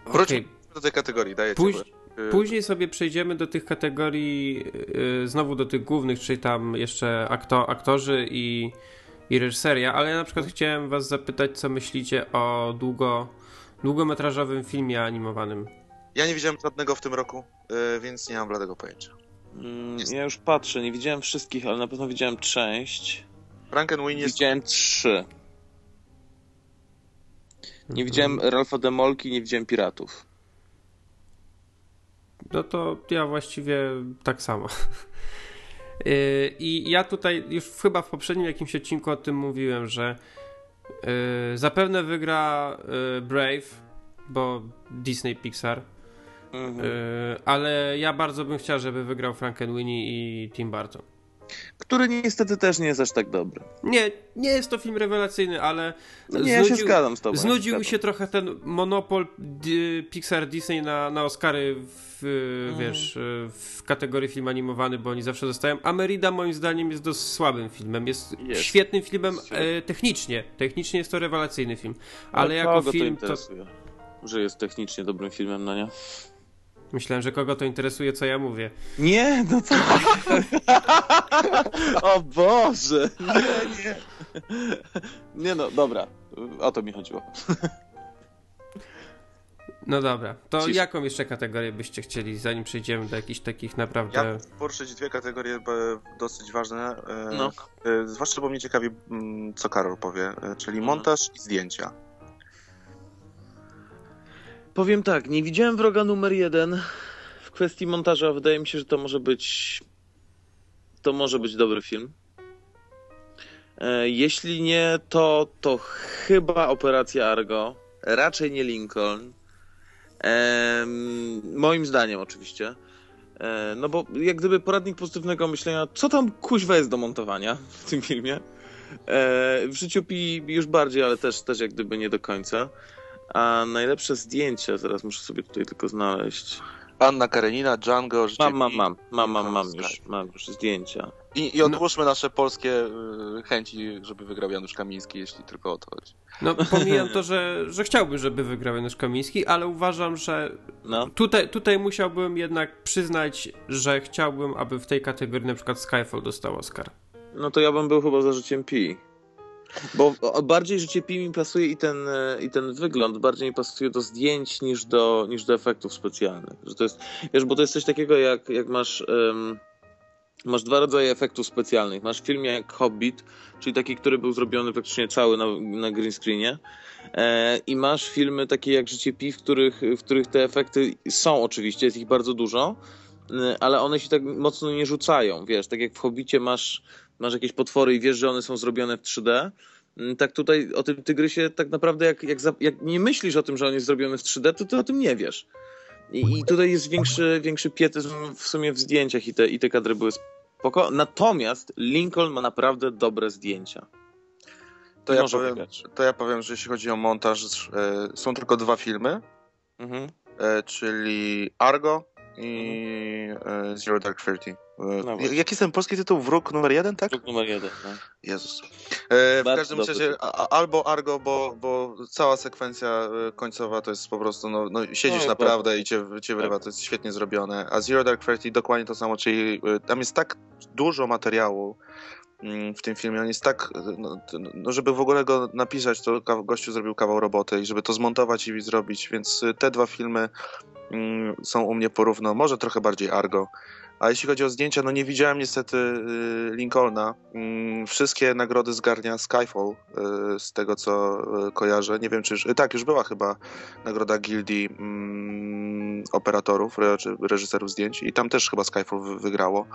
Wróćmy do tej kategorii, daję Póź- ci. Y, Później sobie przejdziemy do tych kategorii, yy, znowu do tych głównych, czyli tam jeszcze akto, aktorzy i, i reżyseria, ale ja na przykład chciałem was zapytać, co myślicie o długo, długometrażowym filmie animowanym. Ja nie widziałem żadnego w tym roku, y, więc nie mam bladego pojęcia. Mm, ja już patrzę, nie widziałem wszystkich, ale na pewno widziałem część. Frankenweenie jest... Widziałem trzy. Nie Mhm. widziałem Ralfa Demolki, nie widziałem Piratów. No to ja właściwie tak samo. Yy, I ja tutaj już chyba w poprzednim jakimś odcinku o tym mówiłem, że yy, zapewne wygra yy, Brave, bo Disney Pixar, Mhm. ale ja bardzo bym chciał, żeby wygrał Frankenweenie i Tim Burton. Który niestety też nie jest aż tak dobry. Nie, nie jest to film rewelacyjny, ale No nie, ja się zgadzam z tobą. znudził się mi się trochę ten monopol D- Pixar Disney na, na Oscary w, Mhm. wiesz, w kategorii film animowany, bo oni zawsze zostają. A Merida moim zdaniem jest dość słabym filmem. Jest, Jest. świetnym filmem Jest e, technicznie. Technicznie jest to rewelacyjny film. Ale kogo jako to film to... interesuje? Że jest technicznie dobrym filmem, no nie? Myślałem, że kogo to interesuje, co ja mówię. Nie, no co? o Boże! Nie, nie. Nie no, dobra. O to mi chodziło. No dobra, to Cisza. jaką jeszcze kategorię byście chcieli, zanim przejdziemy do jakichś takich naprawdę... Ja poruszyć dwie kategorie dosyć ważne, e, No. e, zwłaszcza bo mnie ciekawi, mm, co Karol powie, e, czyli Mhm. montaż i zdjęcia. Powiem tak, nie widziałem wroga numer jeden. W kwestii montaża wydaje mi się, że to może być. To może być dobry film. E, Jeśli nie, to, to chyba Operacja Argo. Raczej nie Lincoln. Em, moim zdaniem, oczywiście. E, no bo jak gdyby poradnik pozytywnego myślenia, co tam kuźwa jest do montowania w tym filmie. E, w życiu Pi już bardziej, ale też, też jak gdyby nie do końca. A najlepsze zdjęcia, zaraz muszę sobie tutaj tylko znaleźć. Anna Karenina, Django, życie Mam, mam, mam, mam, mam, mam już, mam już zdjęcia. I, I odłóżmy nasze polskie y, chęci, żeby wygrał Janusz Kamiński, jeśli tylko o to chodzi. No pomijam to, że, że chciałbym, żeby wygrał Janusz Kamiński, ale uważam, że No, Tutaj, tutaj musiałbym jednak przyznać, że chciałbym, aby w tej kategorii na przykład Skyfall dostał Oscar. no to ja bym był chyba za życiem Pi. Bo bardziej życie Pi mi pasuje i ten, e, i ten wygląd, bardziej mi pasuje do zdjęć niż do, niż do efektów specjalnych. Że to jest, wiesz, bo to jest coś takiego jak, jak masz, em, masz dwa rodzaje efektów specjalnych. Masz film jak Hobbit, czyli taki, który był zrobiony praktycznie cały na, na green screenie. E, I masz filmy takie jak Życie Pi, w których, w których te efekty są oczywiście, jest ich bardzo dużo, e, ale one się tak mocno nie rzucają, wiesz, tak jak w Hobbicie masz, masz jakieś potwory i wiesz, że one są zrobione w 3D, mm, tak tutaj o tym tygrysie tak naprawdę jak, jak, za, jak nie myślisz o tym, że on jest zrobiony w 3D, to ty o tym nie wiesz. I, i tutaj jest większy, większy pietyzm w sumie w zdjęciach i te, i te kadry były spoko. Natomiast Lincoln ma naprawdę dobre zdjęcia. To ja, powiem, wygrać. to ja powiem, że jeśli chodzi o montaż, e, są tylko dwa filmy, Mhm. e, czyli Argo i. Mhm. E, Zero Dark Thirty. E, no Jaki jest ten polski tytuł? Wróg numer jeden, tak? Wróg numer jeden. No. Jezus. E, w każdym razie albo Argo, bo, bo cała sekwencja e, końcowa to jest po prostu, no, no siedzisz no, naprawdę i cię, cię wyrywa, tak. to jest świetnie zrobione. A Zero Dark Thirty dokładnie to samo, czyli tam jest tak dużo materiału, Mm, w tym filmie. On jest tak, no, no, żeby w ogóle go napisać, to gościu zrobił kawał roboty i żeby to zmontować i zrobić, więc y, te dwa filmy mm, są u mnie porówno, może trochę bardziej Argo. A jeśli chodzi o zdjęcia, no nie widziałem niestety y, Lincolna. Mm, wszystkie nagrody zgarnia Skyfall, y, z tego co y, kojarzę. Nie wiem, czy już. Tak, już była chyba nagroda gildii mm, operatorów, reżyserów zdjęć i tam też chyba Skyfall wygrało.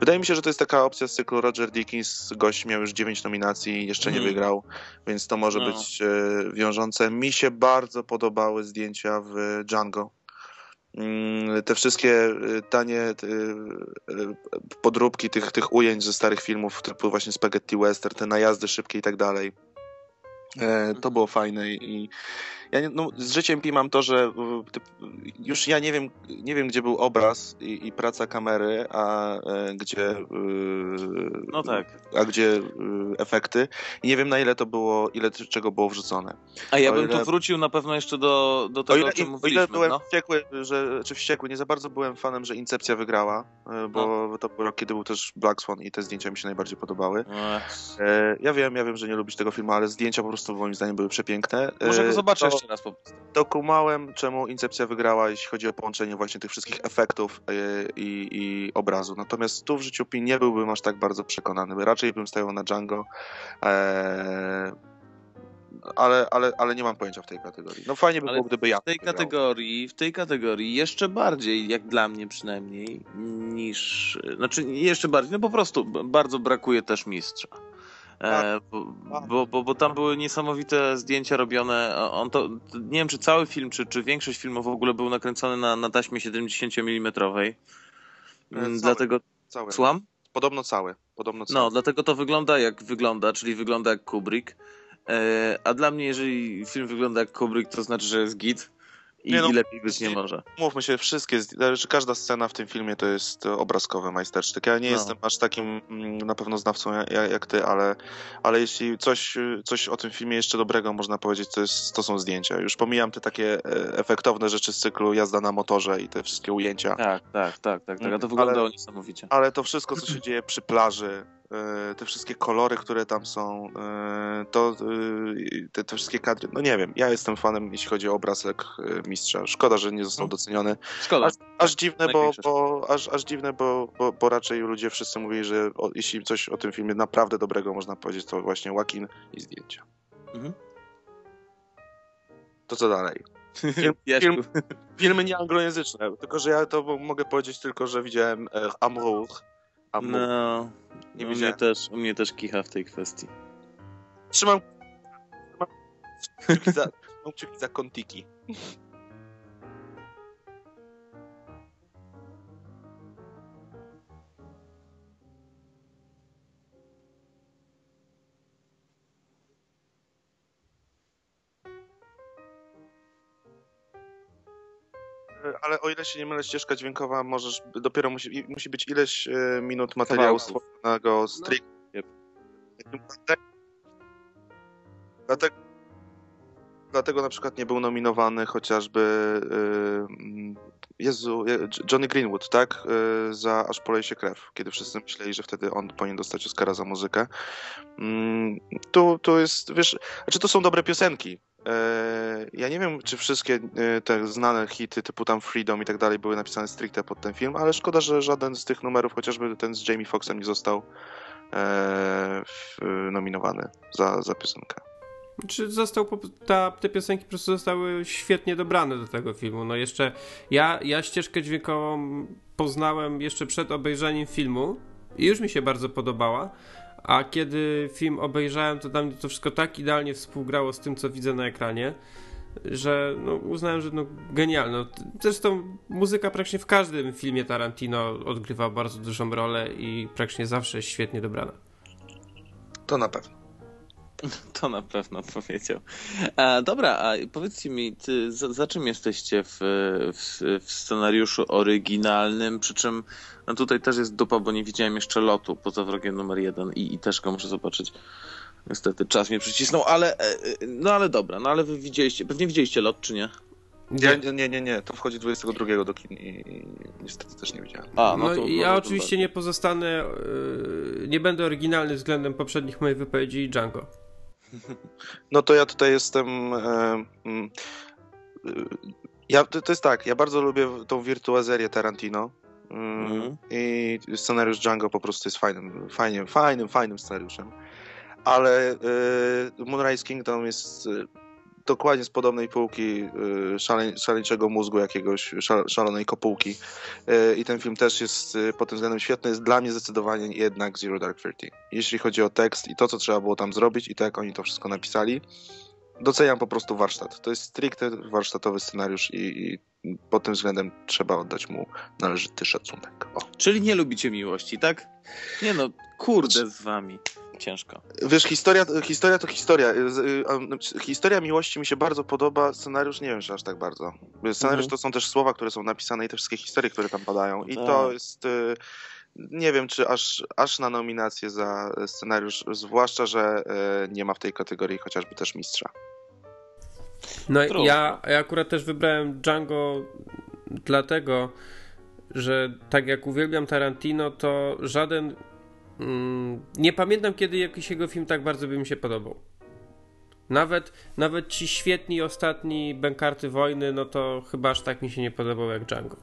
Wydaje mi się, że to jest taka opcja z cyklu Roger Dickens. Gość miał już 9 nominacji i jeszcze mm. nie mhm. wygrał, więc to może no. być wiążące. Mi się bardzo podobały zdjęcia w Django. Mm, te wszystkie y, tanie y, y, podróbki tych, tych ujęć ze starych filmów, typu właśnie Spaghetti Western, te najazdy szybkie i tak dalej. E, to było fajne i, ja no, z życiem Pi mam to, że y, już ja nie wiem, nie wiem gdzie był obraz i, i praca kamery, a e, gdzie y, no tak. a gdzie y, efekty i nie wiem na ile to było, ile czego było wrzucone. A ja o bym ile... tu wrócił na pewno jeszcze do, do tego, o, ile, o czym mówiliśmy. O ile byłem no? wściekły, że, czy wściekły, nie za bardzo byłem fanem, że Incepcja wygrała, e, bo no. to był rok, kiedy był też Black Swan i te zdjęcia mi się najbardziej podobały. No. E, ja wiem, ja wiem, że nie lubisz tego filmu, ale zdjęcia po prostu moim zdaniem były przepiękne. Może go zobaczę to jeszcze raz po prostu. Dokumałem, czemu Incepcja wygrała, jeśli chodzi o połączenie właśnie tych wszystkich efektów e, i, i obrazu. Natomiast tu w życiu Pi nie byłbym aż tak bardzo przekonany. Raczej bym stają na Django. E, ale, ale, ale nie mam pojęcia w tej kategorii. No fajnie by ale było, gdyby ja. W tej kategorii, w tej kategorii jeszcze bardziej, jak dla mnie przynajmniej, niż. Znaczy jeszcze bardziej, no po prostu bardzo brakuje też mistrza. Tak, e, tak. Bo, bo, bo, tam były niesamowite zdjęcia robione. On to, nie wiem, czy cały film, czy, czy większość filmów w ogóle był nakręcony na, na taśmie 70 e, mm. Dlatego. Cały. Słucham? Podobno cały. Podobno cały. No, dlatego to wygląda jak wygląda, czyli wygląda jak Kubrick. E, a dla mnie, jeżeli film wygląda jak Kubrick, to znaczy, że jest git i, nie no, i lepiej być nie może. Mówmy się, wszystkie, każda scena w tym filmie to jest obrazkowy majstersztyk. Ja nie no. jestem aż takim mm, na pewno znawcą jak, jak, ty, ale, ale jeśli coś, coś o tym filmie jeszcze dobrego można powiedzieć, to, jest, to są zdjęcia. Już pomijam te takie e, efektowne rzeczy z cyklu jazda na motorze i te wszystkie ujęcia. Tak, tak, tak, tak, tak. A to wyglądało ale, niesamowicie. Ale to wszystko, co się dzieje przy plaży, E, te wszystkie kolory, które tam są, e, to e, te, te, wszystkie kadry, no nie wiem, ja jestem fanem, jeśli chodzi o obrazek mistrza. Szkoda, że nie został mhm. doceniony. Szkoda. Aż, aż dziwne, bo, bo, aż, aż dziwne bo, bo, bo raczej ludzie wszyscy mówili, że o, jeśli coś o tym filmie naprawdę dobrego można powiedzieć, to właśnie łakin i zdjęcia. Mhm. To co dalej? Film, film, filmy nieanglojęzyczne, tylko że ja to mogę powiedzieć tylko, że widziałem Amour a mu... No, nie u mnie, też, u mnie też kicha w tej kwestii. Trzymam, trzymam kciuki za, trzymam kciuki za kontiki. ale o ile się nie mylę, ścieżka dźwiękowa możesz, dopiero musi, musi być ileś e, minut materiału stworzonego stricte. No. Dlatego dlatego na przykład nie był nominowany chociażby y, mm, Jezu, Johnny Greenwood, tak? Y, za Aż polej się krew, kiedy wszyscy myśleli, że wtedy on powinien dostać Oscara za muzykę. Mm, tu, tu jest, wiesz, znaczy to są dobre piosenki, y, ja nie wiem, czy wszystkie te znane hity typu tam Freedom i tak dalej były napisane stricte pod ten film, ale szkoda, że żaden z tych numerów, chociażby ten z Jamie Foxxem, nie został e, nominowany za, za piosenkę. Czy został, ta, te piosenki po prostu zostały świetnie dobrane do tego filmu. No jeszcze ja, ja ścieżkę dźwiękową poznałem jeszcze przed obejrzeniem filmu i już mi się bardzo podobała. A kiedy film obejrzałem, to dla mnie to wszystko tak idealnie współgrało z tym, co widzę na ekranie, że no, uznałem, że no, genialne. No, zresztą muzyka praktycznie w każdym filmie Tarantino odgrywa bardzo dużą rolę i praktycznie zawsze jest świetnie dobrana. To na pewno. To na pewno powiedział. A, dobra, a powiedzcie mi, ty, za, za czym jesteście w, w, w, scenariuszu oryginalnym? Przy czym no tutaj też jest dupa, bo nie widziałem jeszcze lotu poza wrogiem numer jeden i, i też go muszę zobaczyć. Niestety czas mnie przycisnął, ale e, e, no ale dobra, no ale wy widzieliście, pewnie widzieliście lot, czy nie? Ja, nie, nie, nie, to wchodzi 22 do kin i, i niestety też nie widziałem. A, no, no to, ja oczywiście nie pozostanę, yy, nie będę oryginalny względem poprzednich mojej wypowiedzi Django. No to ja tutaj jestem. E, mm, e, ja, to, to, jest tak, ja bardzo lubię tą wirtuazerię Tarantino. Mm, mhm. I scenariusz Django po prostu jest fajnym, fajnym, fajnym, fajnym scenariuszem. Ale y, Moonrise Kingdom jest dokładnie z podobnej półki y, szale, szaleńczego mózgu jakiegoś, szalonej kopułki. Y, I ten film też jest y, pod tym względem świetny. Jest dla mnie zdecydowanie jednak Zero Dark Thirty. Jeśli chodzi o tekst i to, co trzeba było tam zrobić i to, jak oni to wszystko napisali, doceniam po prostu warsztat. To jest stricte warsztatowy scenariusz i, i pod tym względem trzeba oddać mu należyty szacunek. O. Czyli nie lubicie miłości, tak? Nie no, kurde z wami ciężko. Wiesz, historia, historia to historia. Y, historia miłości mi się bardzo podoba, scenariusz nie wiem, czy aż tak bardzo. Scenariusz mhm. to są też słowa, które są napisane i te wszystkie historie, które tam padają. I to tak. jest... Y, nie wiem, czy aż, aż na nominację za scenariusz, zwłaszcza, że y, nie ma w tej kategorii chociażby też mistrza. No ja, ja akurat też wybrałem Django dlatego, że tak jak uwielbiam Tarantino, to żaden nie pamiętam, kiedy jakiś jego film tak bardzo by mi się podobał. Nawet, nawet ci świetni ostatni Bękarty Wojny, no to chyba aż tak mi się nie podobał jak Django.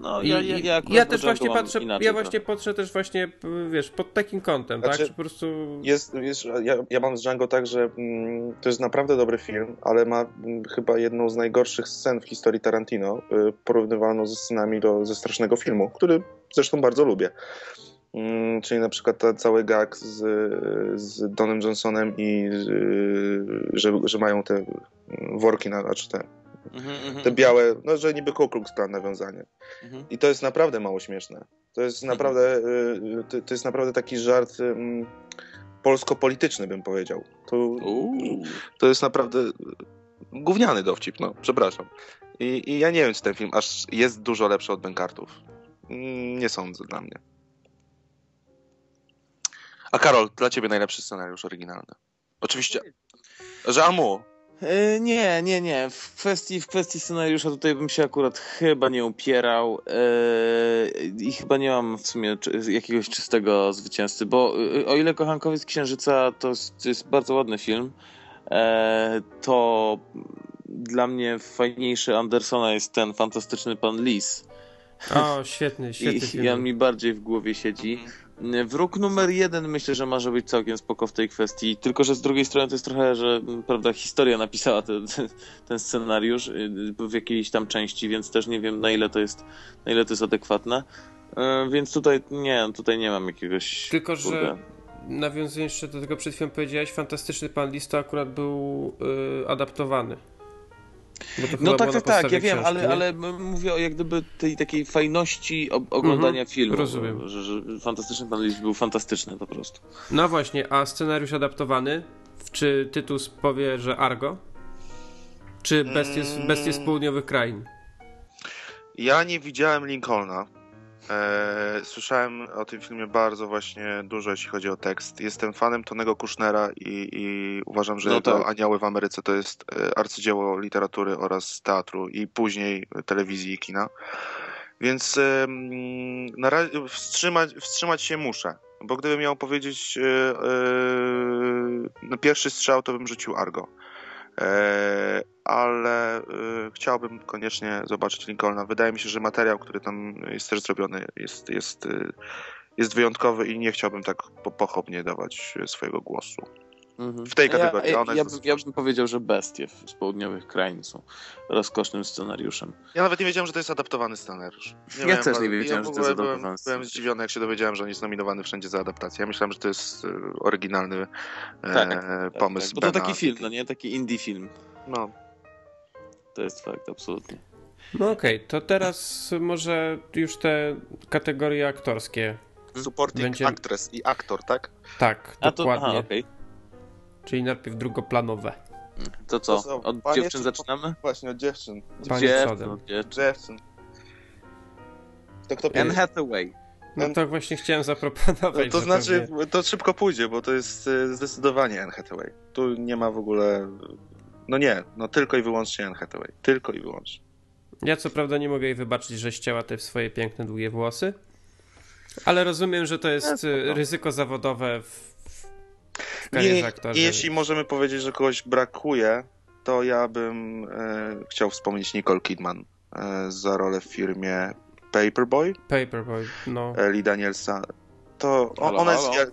No, ja, ja, ja, ja też właśnie patrzę, ja właśnie patrzę też właśnie, wiesz, pod takim kątem, tak? znaczy, tak? Po prostu... Jest, jest, ja, ja mam z Django tak, że mm, to jest naprawdę dobry film, ale ma mm, chyba jedną z najgorszych scen w historii Tarantino, y, porównywalną ze scenami do, ze strasznego filmu, który zresztą bardzo lubię. Mm, czyli na przykład ten cały gag z, z Donem Johnsonem i że, że mają te worki, na, znaczy te, mhm, mhm. te białe, no że niby Ku Klux Klan nawiązanie. Mhm. I to jest naprawdę mało śmieszne. To jest naprawdę, y, to, to jest naprawdę taki żart polsko-polityczny, bym powiedział. To, to jest naprawdę gówniany dowcip, no, przepraszam. I, I ja nie wiem, czy ten film aż jest dużo lepszy od Benkartów. Nie sądzę dla mnie. A Karol, dla ciebie najlepszy scenariusz oryginalny? Oczywiście. Że Amu. E, nie, nie, nie. W kwestii, w kwestii scenariusza tutaj bym się akurat chyba nie upierał e, i chyba nie mam w sumie jakiegoś czystego zwycięzcy, bo e, o ile Kochankowiec Księżyca to jest, to jest bardzo ładny film, to dla mnie fajniejszy Andersona jest ten fantastyczny pan Lis. O, świetny, świetny I, film. On mi bardziej w głowie siedzi. Wróg numer jeden myślę, że może być całkiem spoko w tej kwestii, tylko że z drugiej strony to jest trochę, że prawda, historia napisała te, te, ten scenariusz y, w jakiejś tam części, więc też nie wiem na ile to jest, na ile to jest adekwatne. Y, więc tutaj nie, tutaj nie mam jakiegoś... Tylko, kurde. że nawiązując jeszcze do tego przed chwilą powiedziałeś, Fantastyczny Pan Listo akurat był y, adaptowany. No tak, tak, tak, ja wiem, ale, ale mówię o jak gdyby tej takiej fajności oglądania mhm, filmu. Rozumiem. Że, że fantastyczny pan Lis był fantastyczny po prostu. No właśnie, a scenariusz adaptowany? Czy Tytus powie, że Argo? Czy Bestie, bestie z południowych krain? Ja nie widziałem Lincolna. E, słyszałem o tym filmie bardzo właśnie dużo, jeśli chodzi o tekst. Jestem fanem Tonego Kushnera i, i uważam, że no tak. Anioły w Ameryce to jest e, arcydzieło literatury oraz teatru i później telewizji i kina. Więc na razie wstrzymać, wstrzymać się muszę, bo gdybym miał powiedzieć e, na pierwszy strzał, to bym rzucił Argo. E, ale e, chciałbym koniecznie zobaczyć Lincolna. Wydaje mi się, że materiał, który tam jest też zrobiony, jest, jest, e, jest wyjątkowy i nie chciałbym tak pochopnie dawać swojego głosu. Mhm. W tej kategorii. Ja, ja, ja, ja, bym powiedział, że Bestie z południowych krain są rozkosznym scenariuszem. Ja nawet nie wiedziałem, że to jest adaptowany scenariusz. Nie ja miałem, też nie wiedziałem, że to jest adaptowany byłem, byłem zdziwiony, jak się dowiedziałem, że on jest nominowany wszędzie za adaptację. Ja myślałem, że to jest e, oryginalny e, tak, tak, pomysł. Tak, bo to taki film, no nie? Taki indie film. No. To jest fakt, absolutnie. No okej, okay, to teraz może już te kategorie aktorskie supporting Będzie... actress i aktor, tak? Tak, A dokładnie. To, aha, okay. Czyli najpierw drugoplanowe. To co? To od Panie dziewczyn zaczynamy? Właśnie, od dziewczyn. Dziewczyn. Dziewczyn. To kto Anne Hathaway. No to właśnie chciałem zaproponować. No, to znaczy, pewnie... to szybko pójdzie, bo to jest e, zdecydowanie Anne Hathaway. Tu nie ma w ogóle... No nie, no tylko i wyłącznie Anne Hathaway. Tylko i wyłącznie. Ja co prawda nie mogę jej wybaczyć, że ścięła te swoje piękne, długie włosy, ale rozumiem, że to jest e, ryzyko zawodowe w karierze jeśli możemy powiedzieć, że kogoś brakuje, to ja bym e, chciał wspomnieć Nicole Kidman e, za rolę w firmie Paperboy. Paperboy, no. Lee Danielsa. To halo, ona halo. jest...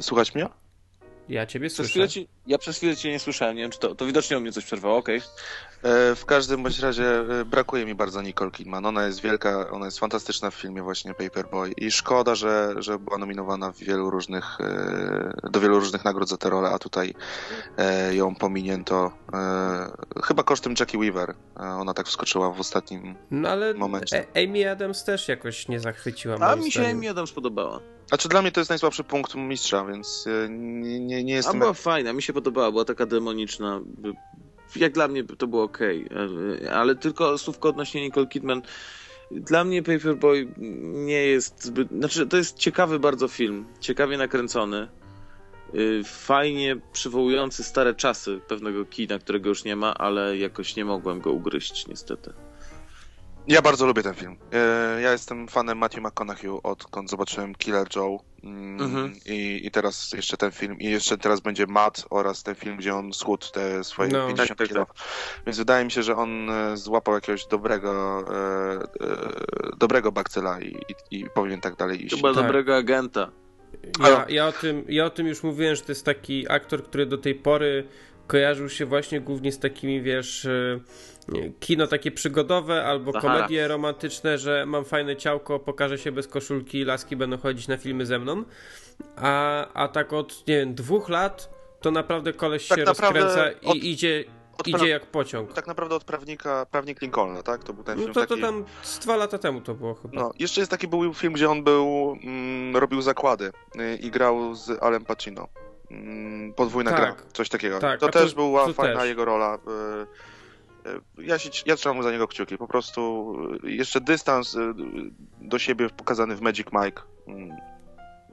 Słuchać mnie? Ja ciebie słyszę. Ci, ja przez chwilę cię nie słyszałem, nie wiem czy to, to widocznie o mnie coś przerwało, okej. Okay. E, w każdym bądź razie e, brakuje mi bardzo Nicole Kidman. Ona jest wielka, ona jest fantastyczna w filmie właśnie Paperboy i szkoda, że, że była nominowana w wielu różnych, e, do wielu różnych nagród za tę rolę, a tutaj ją pominięto chyba kosztem Jackie Weaver. Ona tak wskoczyła w ostatnim no, ale momencie. Amy Adams też jakoś nie zachwyciła. A mi się Amy Adams podobała. Znaczy dla mnie to jest najsłabszy punkt mistrza, więc nie, nie, nie jestem... A była fajna, mi się podobała, była taka demoniczna. Jak dla mnie to było ok, ale tylko słówko odnośnie Nicole Kidman. Dla mnie Paperboy nie jest zbyt... Znaczy, to jest ciekawy bardzo film, ciekawie nakręcony, y, fajnie przywołujący stare czasy pewnego kina, którego już nie ma, ale jakoś nie mogłem go ugryźć niestety. Ja bardzo lubię ten film. E, ja jestem fanem Matthew McConaughey odkąd zobaczyłem Killer Joe mm, mhm. I, i teraz jeszcze ten film i jeszcze teraz będzie Matt oraz ten film, gdzie on schudł te swoje no, 50 tak, kilo. Tak. Więc wydaje mi się, że on e, złapał jakiegoś dobrego e, e, dobrego bakcyla i, i, i, powinien tak dalej iść. Chyba tak. dobrego agenta. Ja, ja, o tym, ja o tym już mówiłem, że to jest taki aktor, który do tej pory kojarzył się właśnie głównie z takimi, wiesz kino takie przygodowe albo komedie romantyczne, że mam fajne ciałko, pokażę się bez koszulki, laski będą chodzić na filmy ze mną. A, a tak od, nie wiem, dwóch lat to naprawdę koleś tak się rozkręca i od... idzie idzie jak pociąg. Tak naprawdę od prawnika, prawnik Lincolna, tak? To był ten no film to, taki... to tam z dwa lata temu to było chyba. No, jeszcze jest taki był film, gdzie on był, mm, robił zakłady y, i grał z Alem Pacino. Mm, podwójna tak. gra, coś takiego. Tak, to, to też była fajna też. jego rola. Y, E, ja, się, ja trzymam za niego kciuki. Po prostu e, jeszcze dystans do siebie pokazany w Magic Mike. Mm,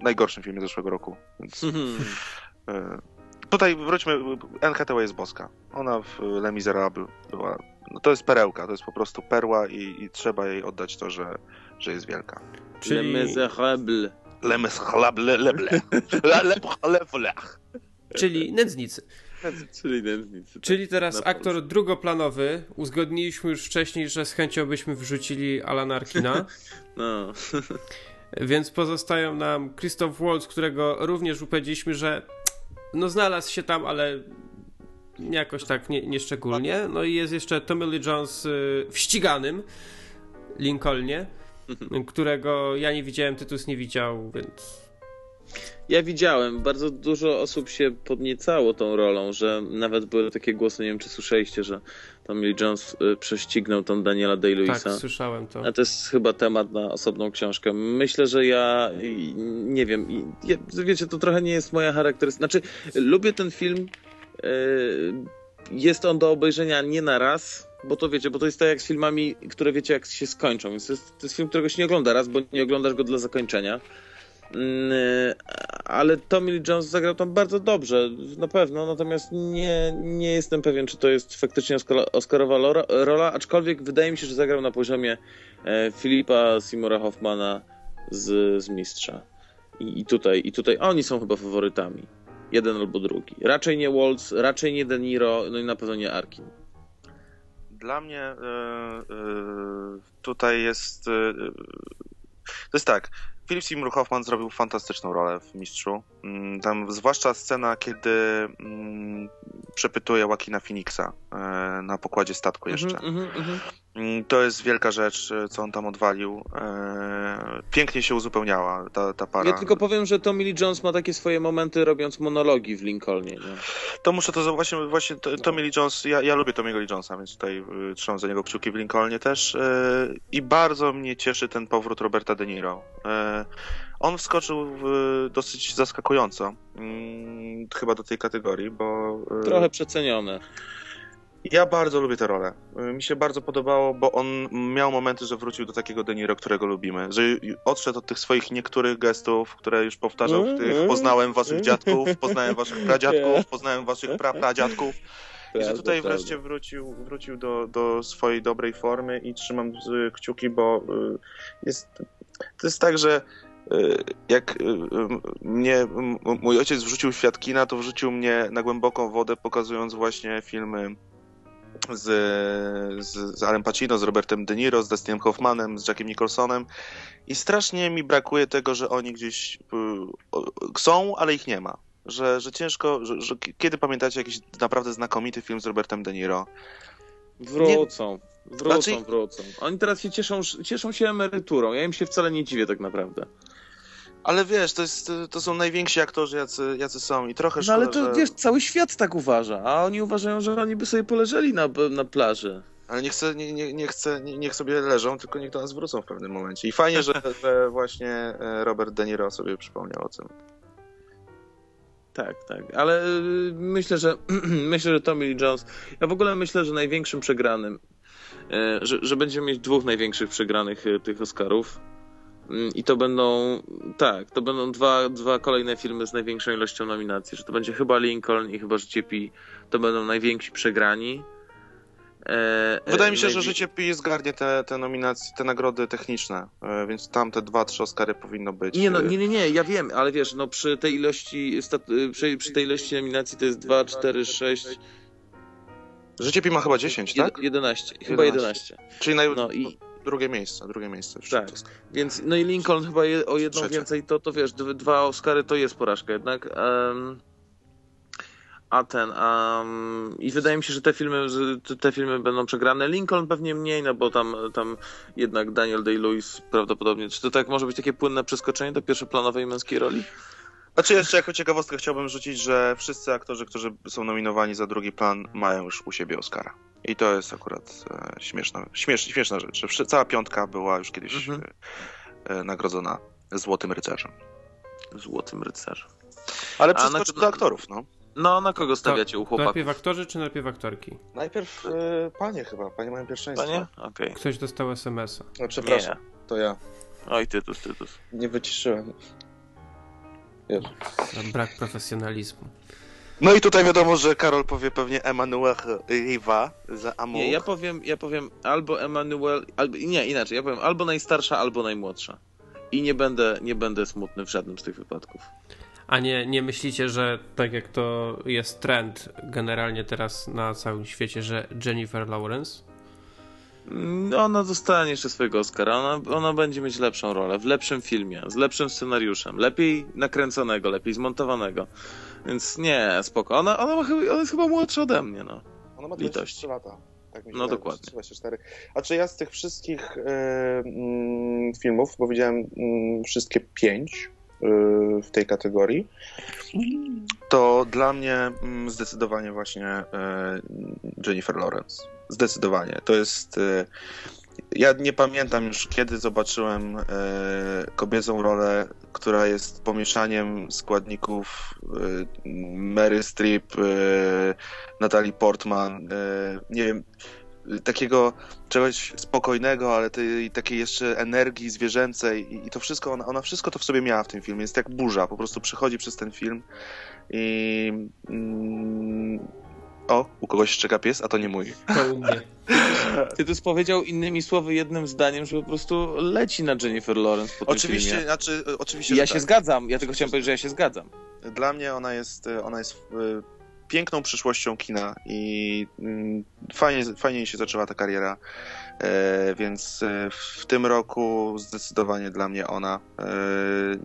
najgorszym filmie zeszłego roku. Więc, tutaj wróćmy. Anne Hathaway jest boska. Ona w Les Miserables była... No to jest perełka, to jest po prostu perła i, i trzeba jej oddać to, że, że jest wielka. Czyli... Les Miserables. Czyli nędznicy. Czyli nędznicy. Tak. Czyli teraz aktor drugoplanowy. Uzgodniliśmy już wcześniej, że z chęcią byśmy wrzucili Alana Arkina. no. Więc pozostają nam Christoph Waltz, którego również upewdziliśmy, że no znalazł się tam, ale jakoś tak nie, nieszczególnie. No i jest jeszcze Tommy Lee Jones y, w ściganym Lincolnie, którego ja nie widziałem, Tytus nie widział, więc ja widziałem, bardzo dużo osób się podniecało tą rolą, że nawet były takie głosy, nie wiem czy słyszeliście, że Tommy Lee Jones y, prześcignął tam Daniela Day-Lewisa. Tak, słyszałem to. A to jest chyba temat na osobną książkę. Myślę, że ja nie wiem, ja, wiecie, to trochę nie jest moja charakterystyka. Znaczy, lubię ten film, y, jest on do obejrzenia nie na raz, bo to wiecie, bo to jest tak jak z filmami, które wiecie jak się skończą, więc to jest, to jest film, którego się nie ogląda raz, bo nie oglądasz go dla zakończenia. Mm, ale Tommy Lee Jones zagrał tam bardzo dobrze, na pewno, natomiast nie, nie jestem pewien, czy to jest faktycznie Oscarowa rola, aczkolwiek wydaje mi się, że zagrał na poziomie e, Filipa Simora Hoffmana z, z Mistrza. I, I, tutaj, I tutaj oni są chyba faworytami. Jeden albo drugi. Raczej nie Waltz, raczej nie De Niro, no i na pewno nie Arkin. Dla mnie yy, yy, tutaj jest... Yy, to jest tak, Philip Seymour Hoffman zrobił fantastyczną rolę w Mistrzu. Mm, tam zwłaszcza scena, kiedy mm, przepytuje Joaquina Phoenixa e, na pokładzie statku mhm, jeszcze. Mm -hmm, mm -hmm. Mm, to jest wielka rzecz, e, co on tam odwalił. E, pięknie się uzupełniała ta, ta para. Ja tylko powiem, że Tommy Lee Jones ma takie swoje momenty robiąc monologi w Lincolnie. Nie? To muszę to właśnie, właśnie Tommy Lee Jones, ja, ja lubię Tommy'ego Lee Jonesa, więc tutaj y, trzymam za niego kciuki w Lincolnie też. I bardzo mnie cieszy ten powrót Roberta De Niro. On wskoczył w, dosyć zaskakująco, mm, chyba do tej kategorii, bo... Trochę przecenione. Ja bardzo lubię tę rolę. Mi się bardzo podobało, bo on miał momenty, że wrócił do takiego De Niro, którego lubimy. Że odszedł od tych swoich niektórych gestów, które już powtarzał w tych poznałem waszych dziadków, poznałem waszych pradziadków, poznałem waszych prapradziadków. I że tutaj wreszcie wrócił, wrócił do, do swojej dobrej formy i trzymam kciuki, bo y, jest, to jest tak, że y, jak y, mnie mój ojciec wrzucił świat kina, to wrzucił mnie na głęboką wodę, pokazując właśnie filmy z, z, z Alem Pacino, z Robertem De Niro, z Dustinem Hoffmanem, z Jackiem Nicholsonem i strasznie mi brakuje tego, że oni gdzieś y, są, ale ich nie ma. Że, że ciężko, że, że kiedy pamiętacie jakiś naprawdę znakomity film z Robertem De Niro? Wrócą. Nie... Wrócą, znaczy... wrócą. Oni teraz się cieszą, cieszą się emeryturą. Ja im się wcale nie dziwię tak naprawdę. Ale wiesz, to, jest, to są najwięksi aktorzy, jacy, jacy są i trochę szkoda, No ale to że... wiesz, cały świat tak uważa, a oni uważają, że oni by sobie poleżeli na, na plaży. Ale nie chcę, nie, nie, nie chcę, nie, niech sobie leżą, tylko niech do nas wrócą w pewnym momencie. I fajnie, że, że właśnie e, Robert De Niro sobie przypomniał o tym. Tak, tak, ale y, myślę, że myślę, że Tommy Lee Jones, ja w ogóle myślę, że największym przegranym, e, że, że będziemy mieć dwóch największych przegranych e, tych Oscarów, I to będą, tak, to będą dwa, dwa kolejne filmy z największą ilością nominacji, że to będzie chyba Lincoln i chyba Życie Pi, to będą najwięksi przegrani. E, Wydaje mi się, że Życie Pi zgarnie te, te nominacje, te nagrody techniczne, e, więc tam te dwa, trzy Oscary powinno być. Nie, no, nie, nie, nie, ja wiem, ale wiesz, no przy tej ilości, przy, przy tej ilości nominacji to jest 2, 4, 6... Życie Pi ma chyba 10, tak? 11, chyba 11. Czyli naj... no, i drugie miejsce, drugie miejsce. Tak, więc no i Lincoln chyba je, o jedną więcej, to, to wiesz, dwa Oscary to jest porażka jednak. Um, a ten, um, i wydaje mi się, że te filmy, te filmy będą przegrane. Lincoln pewnie mniej, no bo tam, tam jednak Daniel Day-Lewis prawdopodobnie. Czy to tak może być takie płynne przeskoczenie do pierwszoplanowej męskiej roli? Znaczy jeszcze jako ciekawostkę chciałbym rzucić, że wszyscy aktorzy, którzy są nominowani za drugi plan mają już u siebie Oscara. I to jest akurat e, śmieszna, śmiesz, śmieszna rzecz, że cała piątka była już kiedyś mhm. e, e, nagrodzona Złotym Rycerzem. Złotym Rycerzem. Ale przeskoczmy na... do aktorów, no. No, na kogo stawiacie u chłopaków? Najpierw aktorzy czy najpierw aktorki? Najpierw e, panie chyba, panie mają pierwszeństwo. Panie? Okej. Okay. Ktoś dostał SMS-a. No, przepraszam, Nie. to ja. Oj, tytus, tytus. Nie wyciszyłem. Wiesz. Brak profesjonalizmu. No i tutaj wiadomo, że Karol powie pewnie Emmanuel Riva za Amour. Nie, ja powiem, ja powiem albo Emmanuel, albo, nie, inaczej, ja powiem albo najstarsza, albo najmłodsza. I nie będę, nie będę smutny w żadnym z tych wypadków. A nie, nie myślicie, że tak jak to jest trend generalnie teraz na całym świecie, że Jennifer Lawrence? No, ona dostanie jeszcze swojego Oscara. Ona, ona będzie mieć lepszą rolę, w lepszym filmie, z lepszym scenariuszem, lepiej nakręconego, lepiej zmontowanego. Więc nie, spoko. Ona, ona, ma, ona jest chyba młodsza ode mnie, no. Ona ma 23 lata. Tak no dokładnie. 24. A czy ja z tych wszystkich y, y, filmów, bo widziałem y, wszystkie pięć w tej kategorii, to dla mnie mm, zdecydowanie właśnie Jennifer Lawrence. Zdecydowanie. To jest ja nie pamiętam już, kiedy zobaczyłem e, kobiecą rolę, która jest pomieszaniem składników e, Mary Streep, Natalie Portman, nie wiem, takiego czegoś spokojnego, ale tej, takiej jeszcze energii zwierzęcej i, i to wszystko, ona, ona, wszystko to w sobie miała w tym filmie. Jest jak burza, po prostu przychodzi przez ten film i... Mm, o, u kogoś szczeka pies, a to nie mój. To u mnie. Ty to powiedział innymi słowy jednym zdaniem, że po prostu leci na Jennifer Lawrence po oczywiście, filmie. Znaczy, oczywiście, ja się tak. zgadzam, ja tylko chciałem powiedzieć, że ja się zgadzam. Dla mnie ona jest, ona jest piękną przyszłością kina i mm, fajnie, fajnie się zaczęła ta kariera. E, więc e, w tym roku zdecydowanie dla mnie ona. E,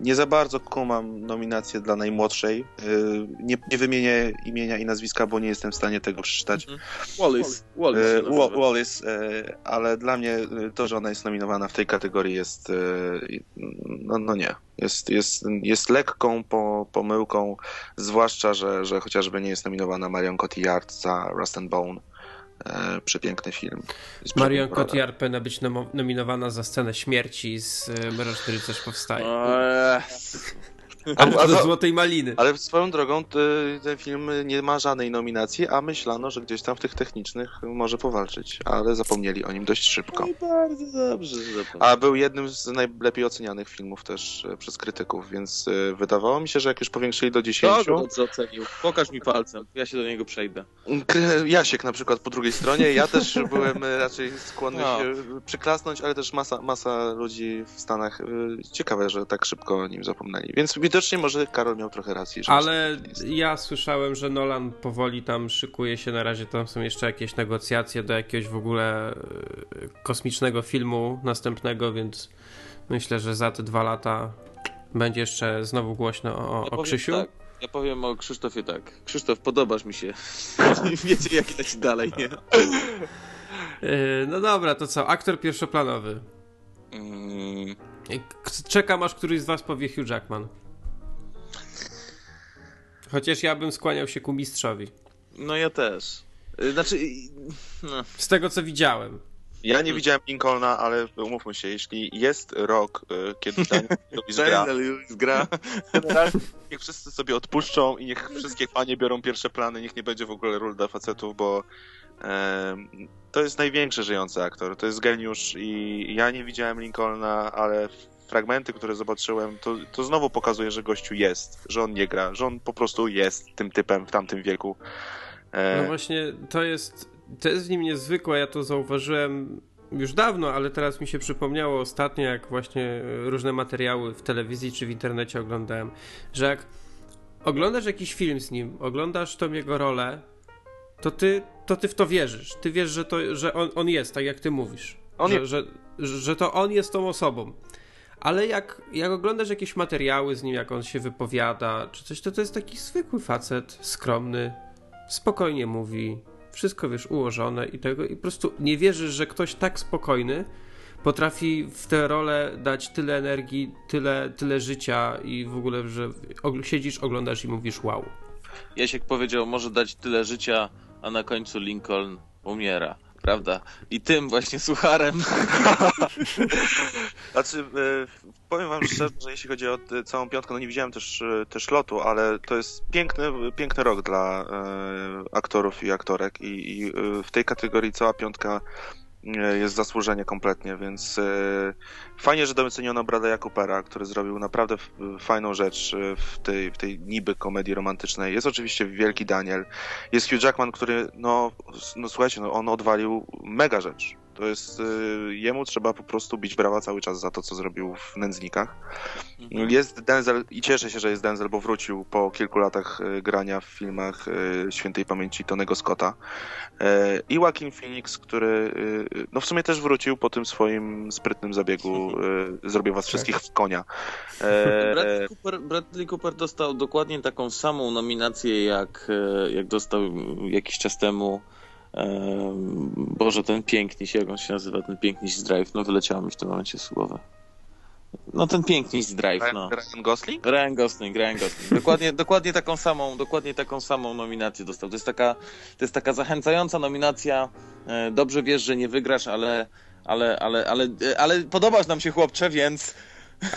nie za bardzo kumam nominację dla najmłodszej. Nie, nie wymienię imienia i nazwiska, bo nie jestem w stanie tego przeczytać. Mhm. Wallis. Wallis, Wallis ale dla mnie to, że ona jest nominowana w tej kategorii jest no, no nie. Jest, jest, jest lekką po, pomyłką, zwłaszcza, że, że chociażby nie jest nominowana Marion Cotillard za Rust and Bone e, przepiękny film. Marion Cotillard powinna być nominowana za scenę śmierci z e, Mroczny Rycerz Powstaje. Ale do Złotej Maliny. Ale swoją drogą ten film nie ma żadnej nominacji, a myślano, że gdzieś tam w tych technicznych może powalczyć, ale zapomnieli o nim dość szybko. No bardzo dobrze. A był jednym z najlepiej ocenianych filmów też e, przez krytyków, więc e, wydawało mi się, że jak już powiększyli do 10... Kto go ocenił? Pokaż mi palcem, ja się do niego przejdę. Jasiek na przykład po drugiej stronie, ja też byłem e, raczej skłonny no. się przyklasnąć, ale też masa, masa ludzi w Stanach ciekawe, że tak szybko o nim zapomnieli. Więc widocznie może Karol miał trochę racji. Ale ja słyszałem, że Nolan powoli tam szykuje się, na razie tam są jeszcze jakieś negocjacje do jakiegoś w ogóle e, kosmicznego filmu następnego, więc myślę, że za te dwa lata będzie jeszcze znowu głośno o, ja o Krzysiu. Tak. Ja powiem o Krzysztofie tak. Krzysztof, podobasz mi się. Wiecie, jak leci dalej, nie? E, no dobra, to co? Aktor pierwszoplanowy. Mm. Czekam, aż któryś z was powie Hugh Jackman. Chociaż ja bym skłaniał się ku mistrzowi. No ja też. Y, znaczy. No. Z tego co widziałem. Ja nie widziałem Lincolna, ale umówmy się, jeśli jest rok, y, kiedy Daniel Lewis gra, gra niech wszyscy sobie odpuszczą i niech wszystkie panie biorą pierwsze plany, niech nie będzie w ogóle ról dla facetów, bo e, to jest największy żyjący aktor, to jest geniusz i ja nie widziałem Lincolna, ale fragmenty, które zobaczyłem, to, to znowu pokazuje, że gościu jest, że on nie gra, że on po prostu jest tym typem w tamtym wieku. E... No właśnie, to jest, to jest w nim niezwykłe, ja to zauważyłem już dawno, ale teraz mi się przypomniało ostatnio, jak właśnie różne materiały w telewizji czy w internecie oglądałem, że jak oglądasz jakiś film z nim, oglądasz tą jego rolę, to ty, to ty w to wierzysz. Ty wiesz, że, to, że on, on jest, tak jak ty mówisz. On że, że, że to on jest tą osobą ale jak, jak oglądasz jakieś materiały z nim, jak on się wypowiada, czy coś, to to jest taki zwykły facet, skromny, spokojnie mówi, wszystko wiesz, ułożone i tego, i po prostu nie wierzysz, że ktoś tak spokojny potrafi w tę rolę dać tyle energii, tyle, tyle życia i w ogóle, że siedzisz, oglądasz i mówisz wow. Jasiek powiedział, może dać tyle życia, a na końcu Lincoln umiera prawda? I tym właśnie sucharem. znaczy, e, powiem wam szczerze, że jeśli chodzi o całą piątkę, no nie widziałem też, e, też lotu, ale to jest piękny, piękny rok dla e, aktorów i aktorek i, i w tej kategorii cała piątka jest zasłużenie kompletnie, więc e, fajnie, że doceniono Bradley'a Coopera, który zrobił naprawdę fajną rzecz e, w tej, w tej niby komedii romantycznej. Jest oczywiście Wielki Daniel, jest Hugh Jackman, który, no, no słuchajcie, no, on odwalił mega rzecz. To jest, y, jemu trzeba po prostu bić brawa cały czas za to, co zrobił w Nędznikach. Mhm. Jest Denzel i cieszę się, że jest Denzel, bo wrócił po kilku latach y, grania w filmach y, świętej pamięci Tonego Scotta. I Joaquin Phoenix, który no w sumie też wrócił po tym swoim sprytnym zabiegu zrobił was tak. wszystkich w konia. Bradley Cooper, Bradley Cooper dostał dokładnie taką samą nominację, jak, jak dostał jakiś czas temu Boże, ten piękniś, jak on się nazywa, ten piękniś Drive, no wyleciało mi w tym momencie z głowy. No ten piękniś Drive, no. Ryan Gosling? Ryan Gosling, Ryan Gosling. Dokładnie, dokładnie taką samą, dokładnie taką samą nominację dostał. To jest taka, to jest taka zachęcająca nominacja. E, dobrze wiesz, że nie wygrasz, ale, ale, ale, ale, ale podobasz nam się chłopcze, więc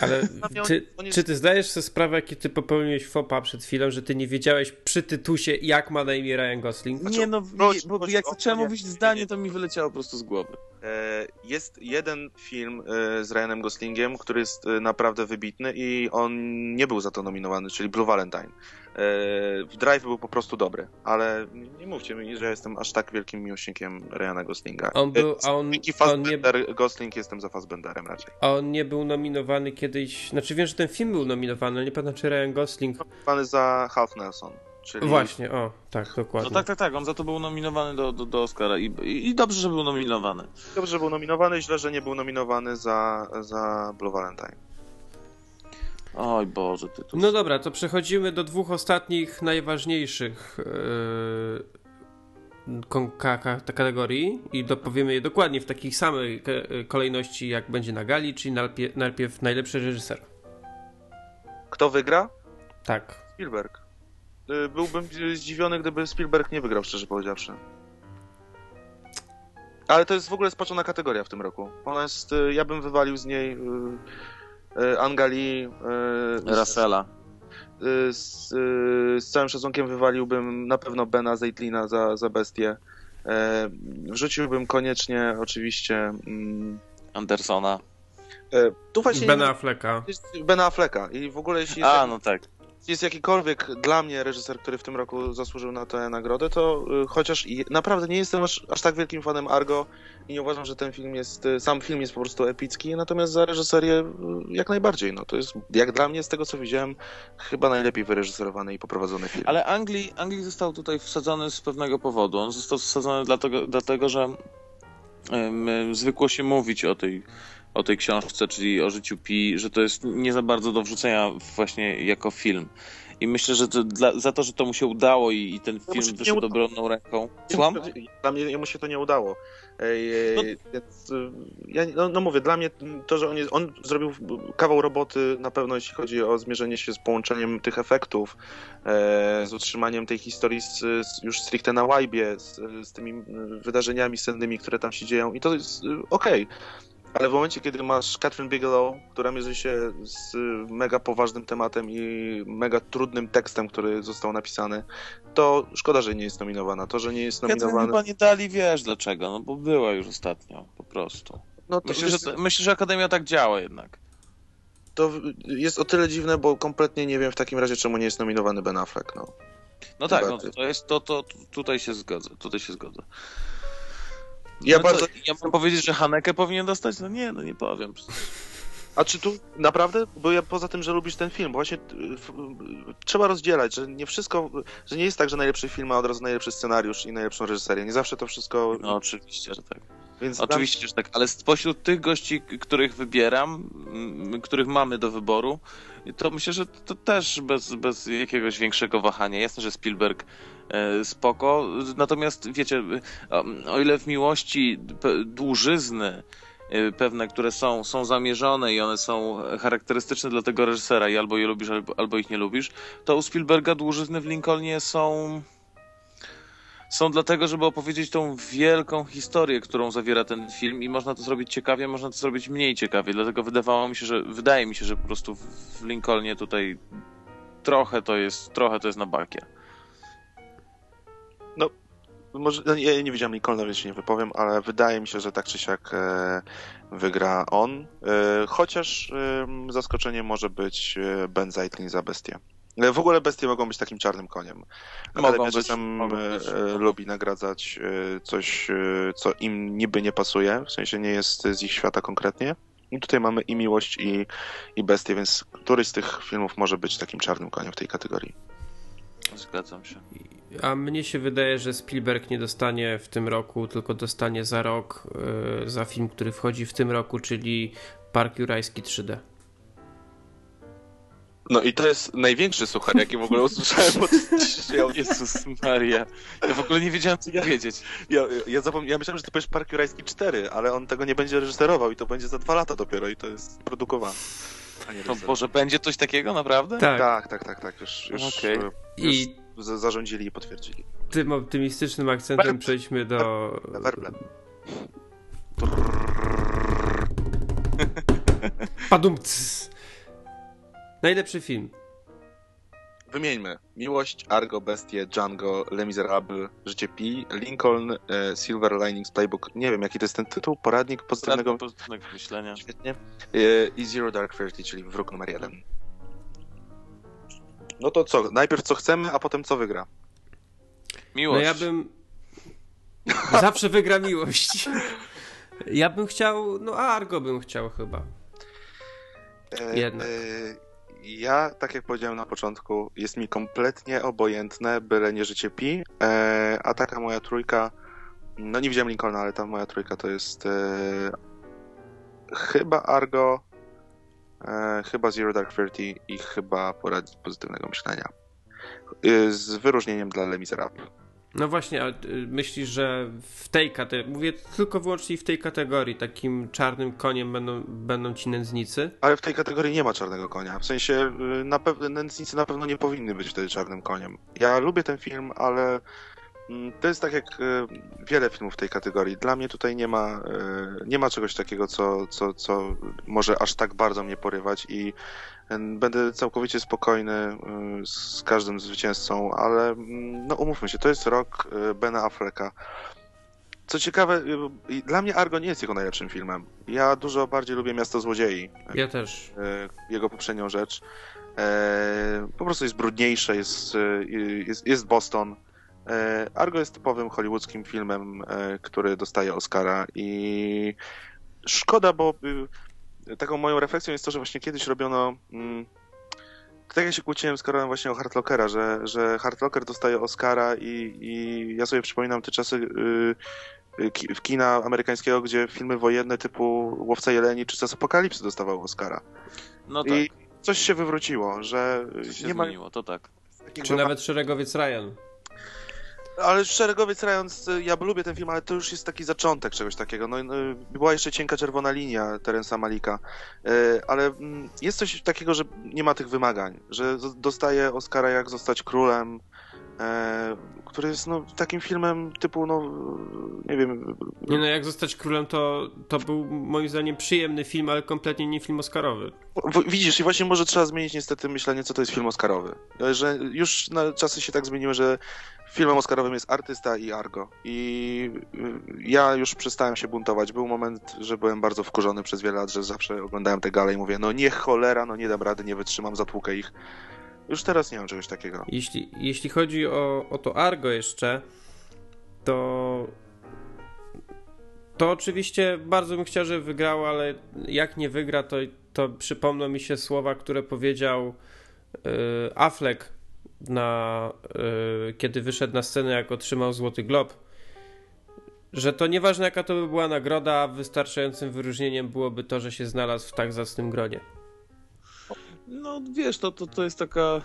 ale ty, czy ty zdajesz sobie sprawę, jaki ty popełniłeś fopa przed chwilą, że ty nie wiedziałeś przy tytusie, jak ma na imię Ryan Gosling? Nie, no, nie, bo jak zacząłem mówić zdanie, to mi wyleciało po prostu z głowy. E, jest jeden film e, z Ryanem Goslingiem, który jest e, naprawdę wybitny i on nie był za to nominowany, czyli Blue Valentine. W Drive był po prostu dobry, ale nie mówcie mi, że jestem aż tak wielkim miłośnikiem Ryana Goslinga. On był, a on, on nie... Gosling jestem za Fassbenderem raczej. A on nie był nominowany kiedyś, znaczy wiem, że ten film był nominowany, ale nie pamiętam czy Ryan Gosling. Nominowany za Half Nelson. Czyli... Właśnie, o, tak, dokładnie. No tak, tak, tak, on za to był nominowany do, do, do Oscara i, i, i dobrze, że był nominowany. Dobrze, że był nominowany, źle, że nie był nominowany za, za Blue Valentine. Oj Boże, ty tu... No dobra, to przechodzimy do dwóch ostatnich, najważniejszych yy, kategorii i dopowiemy je dokładnie w takiej samej kolejności, jak będzie na gali, czyli najpierw, najpierw najlepszy reżyser. Kto wygra? Tak. Spielberg. Y, byłbym zdziwiony, gdyby Spielberg nie wygrał, szczerze powiedziawszy. Ale to jest w ogóle spaczona kategoria w tym roku. Ona jest, y, ja bym wywalił z niej y, Angali. Russella. Z, z, całym szacunkiem wywaliłbym na pewno Bena Zeitlina za, za bestię. E, wrzuciłbym koniecznie oczywiście mm, Andersona. E, tu właśnie Bena Afflecka. Bena Afflecka i w ogóle jeśli... A, no tak jest jakikolwiek dla mnie reżyser, który w tym roku zasłużył na tę nagrodę, to y, chociaż naprawdę nie jestem aż, aż, tak wielkim fanem Argo i nie uważam, że ten film jest, y, sam film jest po prostu epicki, natomiast za reżyserię y, jak najbardziej. No, to jest, jak dla mnie, z tego co widziałem, chyba najlepiej wyreżyserowany i poprowadzony film. Ale Anglii, Anglii został tutaj wsadzony z pewnego powodu. On został wsadzony dlatego, dlatego że zwykło się mówić o tej o tej książce, czyli o życiu Pi, że to jest nie za bardzo do wrzucenia właśnie jako film. I myślę, że to dla, za to, że to mu się udało i, i ten film wyszedł obronną ręką. Słucham? Dla mnie mu się to nie udało. No. Więc, ja, no, no, mówię, dla mnie to, że on, jest, on zrobił kawał roboty na pewno, jeśli chodzi o zmierzenie się z połączeniem tych efektów, e, z utrzymaniem tej historii z, z, już stricte na łajbie, z, z tymi wydarzeniami sennymi, które tam się dzieją i to jest okej. Okay ale w momencie, kiedy masz Catherine Bigelow, która mierzy się z mega poważnym tematem i mega trudnym tekstem, który został napisany, to szkoda, że nie jest nominowana. To, że nie jest nominowana... Catherine chyba nie dali, wiesz dlaczego, no bo była już ostatnio, po prostu. No to, myślę, wiesz... że, myślę, że Akademia tak działa jednak. To jest o tyle dziwne, bo kompletnie nie wiem w takim razie, czemu nie jest nominowany Ben Affleck, no. No tak, no, to jest, to, to, tutaj się zgodzę, tutaj się zgodzę. Ja no bardzo... ja mam powiedzieć, że Haneke powinien dostać? No nie, no nie powiem. A czy tu naprawdę? Bo ja poza tym, że lubisz ten film, właśnie trzeba rozdzielać, że nie wszystko, że nie jest tak, że najlepszy film ma od razu najlepszy scenariusz i najlepszą reżyserię. Nie zawsze to wszystko. No oczywiście, że tak. Więc oczywiście, tam... że tak, ale spośród tych gości, których wybieram, których mamy do wyboru, to myślę, że to też bez, bez jakiegoś większego wahania. Jasne, że Spielberg spoko, natomiast wiecie, o ile w miłości dłużyzny e, pewne, które są, są zamierzone i one są charakterystyczne dla tego reżysera i albo je lubisz, albo, albo ich nie lubisz, to u Spielberga dłużyzny w Lincolnie są są dlatego, żeby opowiedzieć tą wielką historię, którą zawiera ten film i można to zrobić ciekawie, można to zrobić mniej ciekawie. Dlatego wydawało mi się, że wydaje mi się, że po prostu w Lincolnie tutaj trochę to jest, trochę to jest na bakier. Może, no, ja nie widziałem Lincolna, więc się nie wypowiem, ale wydaje mi się, że tak czy siak e, wygra on. E, chociaż zaskoczeniem może być e, Ben Zeitlin za bestię. W ogóle bestie mogą być takim czarnym koniem. Akademia czasem e, lubi nagradzać coś, co im niby nie pasuje, w sensie nie jest z ich świata konkretnie. I tutaj mamy i miłość, i, i bestię, więc któryś z tych filmów może być takim czarnym koniem w tej kategorii. Zgadzam się. A mnie się wydaje, że Spielberg nie dostanie w tym roku, tylko dostanie za rok za film, który wchodzi w tym roku, czyli Park Jurajski 3D. No i to jest największy suchar, jaki w ogóle usłyszałem od Jezus Maria. Ja w ogóle nie wiedziałem, co ja, powiedzieć. Ja, ja, zapom- ja myślałem, że to powiesz Park Jurajski 4, ale on tego nie będzie reżyserował i to będzie za dwa lata dopiero i to jest produkowane. To Boże, będzie coś takiego naprawdę? Tak, tak, tak, tak. tak. Już, już, okay. Już I zarządzili i potwierdzili. Tym optymistycznym akcentem Werble. przejdźmy do... Werble. Padumc. Najlepszy film. Wymieńmy. Miłość, Argo, Bestie, Django, Les Miserables, Życie Pi, Lincoln, e, Silver Linings Playbook. Nie wiem, jaki to jest ten tytuł, poradnik pozytywnego, pozytywnego myślenia. Świetnie. E, I Zero Dark Thirty, czyli wróg numer jeden. No to co? Najpierw co chcemy, a potem co wygra? Miłość. No ja bym... Zawsze wygra miłość. Ja bym chciał... No Argo bym chciał chyba. E, Jednak. E ja, tak jak powiedziałem na początku, jest mi kompletnie obojętne, byle nie życie Pi, e, a taka moja trójka, no nie widziałem Lincolna, ale ta moja trójka to jest e, chyba Argo, e, chyba Zero Dark Thirty i chyba Poradnik Pozytywnego Myślenia. E, z wyróżnieniem dla Les Miserables. No właśnie, ale y, myślisz, że w tej kategorii, mówię tylko wyłącznie w tej kategorii, takim czarnym koniem będą, będą ci nędznicy? Ale w tej kategorii nie ma czarnego konia. W sensie y, na nędznicy na pewno nie powinny być wtedy czarnym koniem. Ja lubię ten film, ale to jest tak jak y, wiele filmów w tej kategorii. Dla mnie tutaj nie ma, nie ma czegoś takiego, co, co, co może aż tak bardzo mnie porywać i Będę całkowicie spokojny z każdym zwycięzcą, ale mm, no umówmy się, to jest rok Bena Afflecka. Co ciekawe, dla mnie Argo nie jest jego najlepszym filmem. Ja dużo bardziej lubię Miasto Złodziei. Ja też. Jego poprzednią rzecz. Po prostu jest brudniejsze, jest, jest, jest Boston. Argo jest typowym hollywoodzkim filmem, który dostaje Oscara i szkoda, bo taką moją refleksją jest to, że właśnie kiedyś robiono. Mm, tak jak się kłóciłem z Karolem właśnie o Hardlockera, że, że Hardlocker dostaje Oscara i, i ja sobie przypominam te czasy yy, w kina amerykańskiego, gdzie filmy wojenne typu Łowca Jeleni czy Czas Apokalipsy dostawały Oscara. No tak. I coś się wywróciło, że coś się nie zmieniło, ma... to tak. Czy nawet Szeregowiec Ryan. Ale szeregowiec Rając, ja lubię ten film, ale to już jest taki zaczątek czegoś takiego. No, no była jeszcze cienka czerwona linia Terensa Malika, e, ale mm, jest coś takiego, że nie ma tych wymagań, że dostaje Oscara jak zostać królem, e, który jest no, takim filmem typu, no nie wiem. Nie no, jak zostać królem, to, to był moim zdaniem przyjemny film, ale kompletnie nie film Oscarowy. Widzisz, i właśnie może trzeba zmienić niestety myślenie, co to jest film Oscarowy. Że już na czasy się tak zmieniły, że filmem Oscarowym jest artysta i Argo. I y, ja już przestałem się buntować. Był moment, że byłem bardzo wkurzony przez wiele lat, że zawsze oglądałem te gale i mówię, no nie cholera, no nie dam rady, nie wytrzymam, zatłukę ich. Już teraz nie mam czegoś takiego. Jeśli, jeśli chodzi o, o to Argo jeszcze, to to oczywiście bardzo bym chciał, żeby wygrał, ale jak nie wygra, to, to przypomną mi się słowa, które powiedział yy, Affleck na, yy, kiedy wyszedł na scenę, jak otrzymał Złoty Glob, że to nieważne jaka to by była nagroda, wystarczającym wyróżnieniem byłoby to, że się znalazł w tak zacnym gronie. No wiesz, to, to, to jest taka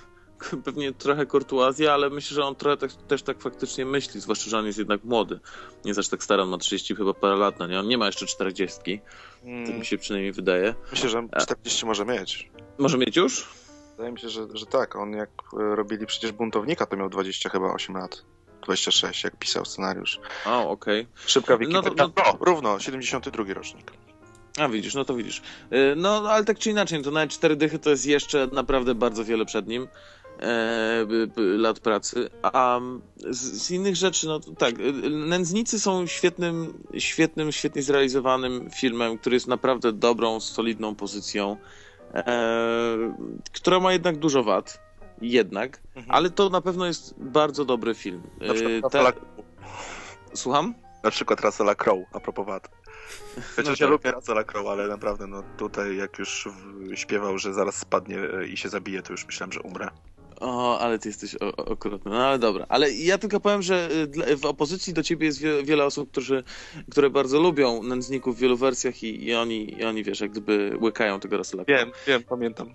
pewnie trochę kurtuazja, ale myślę, że on trochę tak, też tak faktycznie myśli, zwłaszcza, że on jest jednak młody. Nie jest aż tak stary, on ma 30 chyba parę lat, no nie? On nie ma jeszcze 40, hmm. to mi się przynajmniej wydaje. Myślę, że 40 może mieć. Może mieć już? Wydaje mi się, że, że tak. On jak e, robili przecież buntownika, to miał 20 chyba 8 lat. 26, jak pisał scenariusz. O, okej. Okay. Szybka Wikipedia. No, to, no... no, równo, 72 rocznik. A widzisz, no to widzisz. E, no, ale tak czy inaczej, to nawet cztery dychy to jest jeszcze naprawdę bardzo wiele przed nim e, lat pracy. A z, z, innych rzeczy, no tak, Nędznicy są świetnym, świetnym, świetnie zrealizowanym filmem, który jest naprawdę dobrą, solidną pozycją e, która ma jednak dużo wad, jednak, mhm. ale to na pewno jest bardzo dobry film. Na przykład e, Te... Słucham? Na przykład Russella Crowe, a propos wad. Chociaż no ja lubię Russella Crowe, ale naprawdę no tutaj jak już śpiewał, że zaraz spadnie i się zabije, to już myślałem, że umrę. O, ale ty jesteś okrutny. No ale dobra. Ale ja tylko powiem, że y, w opozycji do ciebie jest wiele osób, którzy, które bardzo lubią nędzników w wielu wersjach i, i oni, i oni, wiesz, jak gdyby łykają tego Russella Wiem, wiem, pamiętam.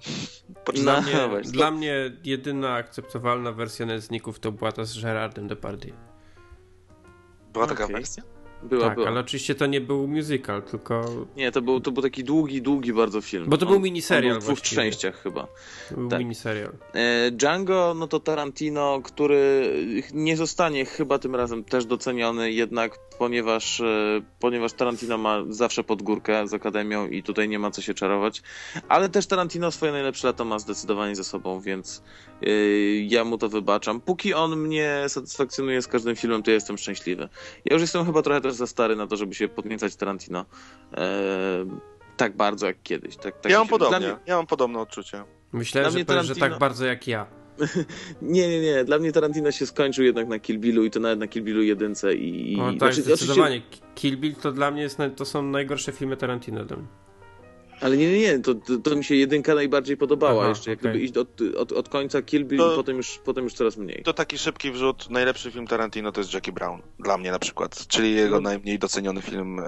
Dla, no, mnie, dla mnie jedyna akceptowalna wersja nędzników to była ta z Gerardem Depardieu. Była taka okay. wersja? Była, tak, była. ale oczywiście to nie był musical, tylko... Nie, to był, to był taki długi, długi bardzo film. Bo to był miniserial w dwóch częściach chyba. To był tak. miniserial. E, Django, no to Tarantino, który nie zostanie chyba tym razem też doceniony, jednak ponieważ, e, ponieważ Tarantino ma zawsze pod górkę z Akademią i tutaj nie ma co się czarować, ale też Tarantino swoje najlepsze lata ma zdecydowanie ze sobą, więc e, ja mu to wybaczam. Póki on mnie satysfakcjonuje z każdym filmem, to ja jestem szczęśliwy. Ja już jestem chyba trochę też za stary na to, żeby się podniecać Tarantino e, tak bardzo jak kiedyś. Tak, tak ja mam podobnie, mnie... ja mam podobne odczucie. Myślałem, że, Tarantino... że tak bardzo jak ja. nie, nie, nie. Dla mnie Tarantino się skończył jednak na Kill Billu i to nawet na Kill Billu jedynce i... O, tak, znaczy, zdecydowanie. Oczywiście... Kill Bill to dla mnie jest, to są najgorsze filmy Tarantino dla mnie. Ale nie, nie, nie, to, to, to mi się jedynka najbardziej podobała Aha, jeszcze, jak okay. gdyby iść od, od, od końca Kill Bill to, i potem już, potem już coraz mniej. To taki szybki wrzut, najlepszy film Tarantino to jest Jackie Brown, dla mnie na przykład, czyli jego no. najmniej doceniony film e,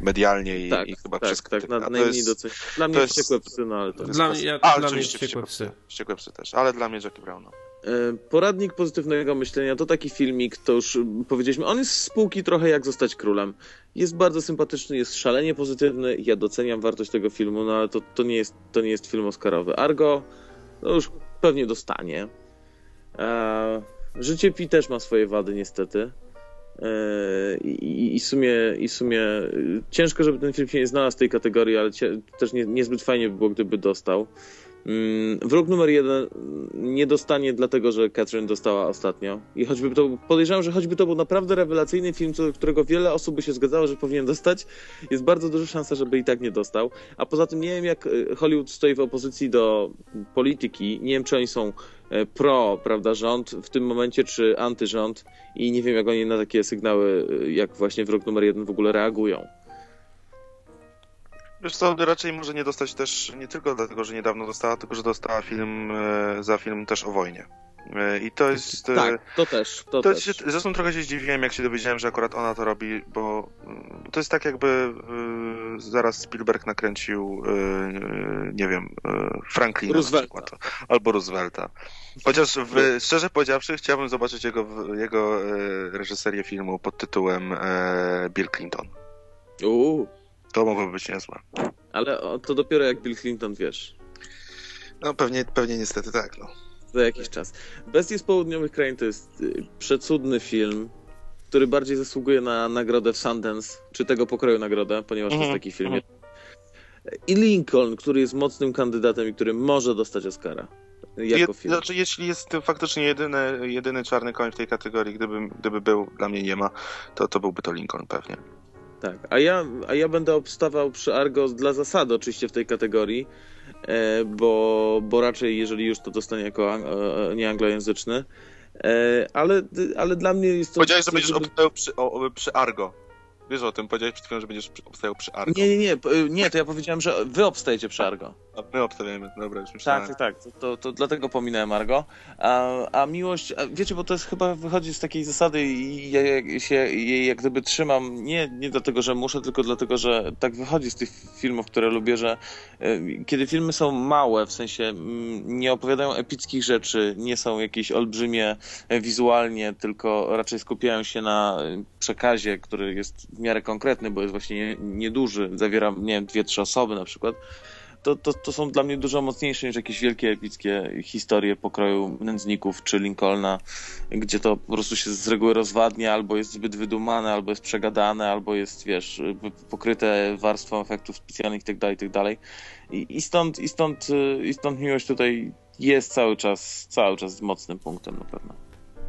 medialnie i, tak, i chyba tak, przez tak, na, najmniej jest, doceniony. Dla mnie jest, Wściekłe Psy, no ale to Dla mnie, ja, A, dla mnie Wściekłe Psy. Wściekłe Psy też, ale dla mnie Jackie Brown, no. E, poradnik pozytywnego myślenia to taki filmik, to już powiedzieliśmy, on jest z spółki trochę jak zostać królem. Jest bardzo sympatyczny, jest szalenie pozytywny, ja doceniam wartość tego filmu, no ale to, to, nie, jest, to nie jest film oscarowy. Argo, no już pewnie dostanie. E, życie Pi też ma swoje wady niestety. E, I, i, sumie, I sumie ciężko, żeby ten film się nie znalazł w tej kategorii, ale też nie, niezbyt fajnie by było, gdyby dostał. Mm, wróg numer jeden nie dostanie dlatego, że Catherine dostała ostatnio. I choćby to, podejrzewam, że choćby to był naprawdę rewelacyjny film, którego wiele osób by się zgadzało, że powinien dostać, jest bardzo duża szansa, żeby i tak nie dostał. A poza tym nie wiem, jak e, Hollywood stoi w opozycji do polityki. Nie wiem, czy oni są e, pro, prawda, rząd w tym momencie, czy antyrząd. I nie wiem, jak oni na takie sygnały, e, jak właśnie wróg numer jeden w ogóle reagują. Wiesz co, raczej może nie dostać też nie tylko dlatego, że niedawno dostała, tylko że dostała film e, za film też o wojnie. E, I to jest. E, tak, to też. To, to też. Się, zresztą trochę się zdziwiłem, jak się dowiedziałem, że akurat ona to robi, bo mm, to jest tak, jakby zaraz Spielberg nakręcił, nie wiem, Franklina Roosevelta. na przykład, albo Roosevelta. Chociaż w, szczerze powiedziawszy, chciałbym zobaczyć jego, jego reżyserię filmu pod tytułem Bill Clinton. Uuu. To mogłoby być niezłe. Ale to dopiero jak Bill Clinton, wiesz. No pewnie, pewnie niestety tak, no. Za jakiś czas. Bestie z południowych krain to jest y, przecudny film, który bardziej zasługuje na nagrodę w Sundance, czy tego pokroju nagrodę, ponieważ mm -hmm. to jest mhm, taki film. Mm -hmm. I Lincoln, który jest mocnym kandydatem i który może dostać Oscara. Jako film. Znaczy, jeśli jest faktycznie jedyny, jedyny czarny koń w tej kategorii, gdyby, gdyby był, dla mnie nie ma, to, to byłby to Lincoln pewnie. Tak, a ja, a ja będę obstawał przy Argos dla zasady oczywiście w tej kategorii, e, bo, bo raczej jeżeli już to dostanie jako e, nieanglojęzyczny, e, ale, ale dla mnie jest to... Powiedziałeś, że będziesz obstawał przy, przy Argo. Wiesz o tym, powiedziałeś przed chwilą, że będziesz obstawiał przy Argo. Nie, nie, nie, nie, to ja powiedziałem, że wy obstajecie przy Argo. My obstawiamy, dobra, już myślałem. Tak, tak, tak, to, to, dlatego pominąłem Argo. A, a miłość, a wiecie, bo to jest chyba wychodzi z takiej zasady i ja się jej jak gdyby trzymam, nie, nie dlatego, że muszę, tylko dlatego, że tak wychodzi z tych filmów, które lubię, że y, kiedy filmy są małe, w sensie mm, nie opowiadają epickich rzeczy, nie są jakieś olbrzymie e, wizualnie, tylko raczej skupiają się na przekazie, który jest w miarę konkretny, bo jest właśnie nieduży, zawiera, nie wiem, dwie, trzy osoby na przykład, to, to, to są dla mnie dużo mocniejsze niż jakieś wielkie, epickie historie pokroju nędzników czy Lincolna, gdzie to po prostu się z reguły rozwadnia, albo jest zbyt wydumane, albo jest przegadane, albo jest, wiesz, pokryte warstwą efektów specjalnych itd., tak itd. Tak I, i, stąd, i, stąd, I stąd miłość tutaj jest cały czas, cały czas mocnym punktem na pewno.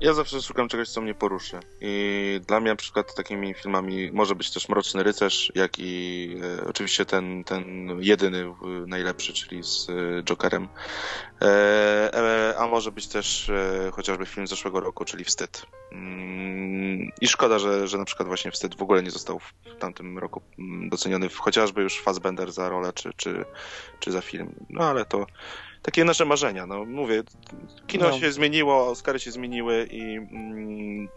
Ja zawsze szukam czegoś, co mnie poruszy. I dla mnie na przykład takimi filmami może być też Mroczny Rycerz, jak i e, oczywiście ten, ten jedyny najlepszy, czyli z e, Jokerem. E, e, a może być też e, chociażby film z zeszłego roku, czyli Wstyd. Mm, I szkoda, że, że na przykład właśnie Wstyd w ogóle nie został w tamtym roku mm, doceniony chociażby już Fassbender za rolę, czy, czy, czy za film. No ale to takie nasze marzenia. No mówię, kino no. się zmieniło, Oscary się zmieniły i mm,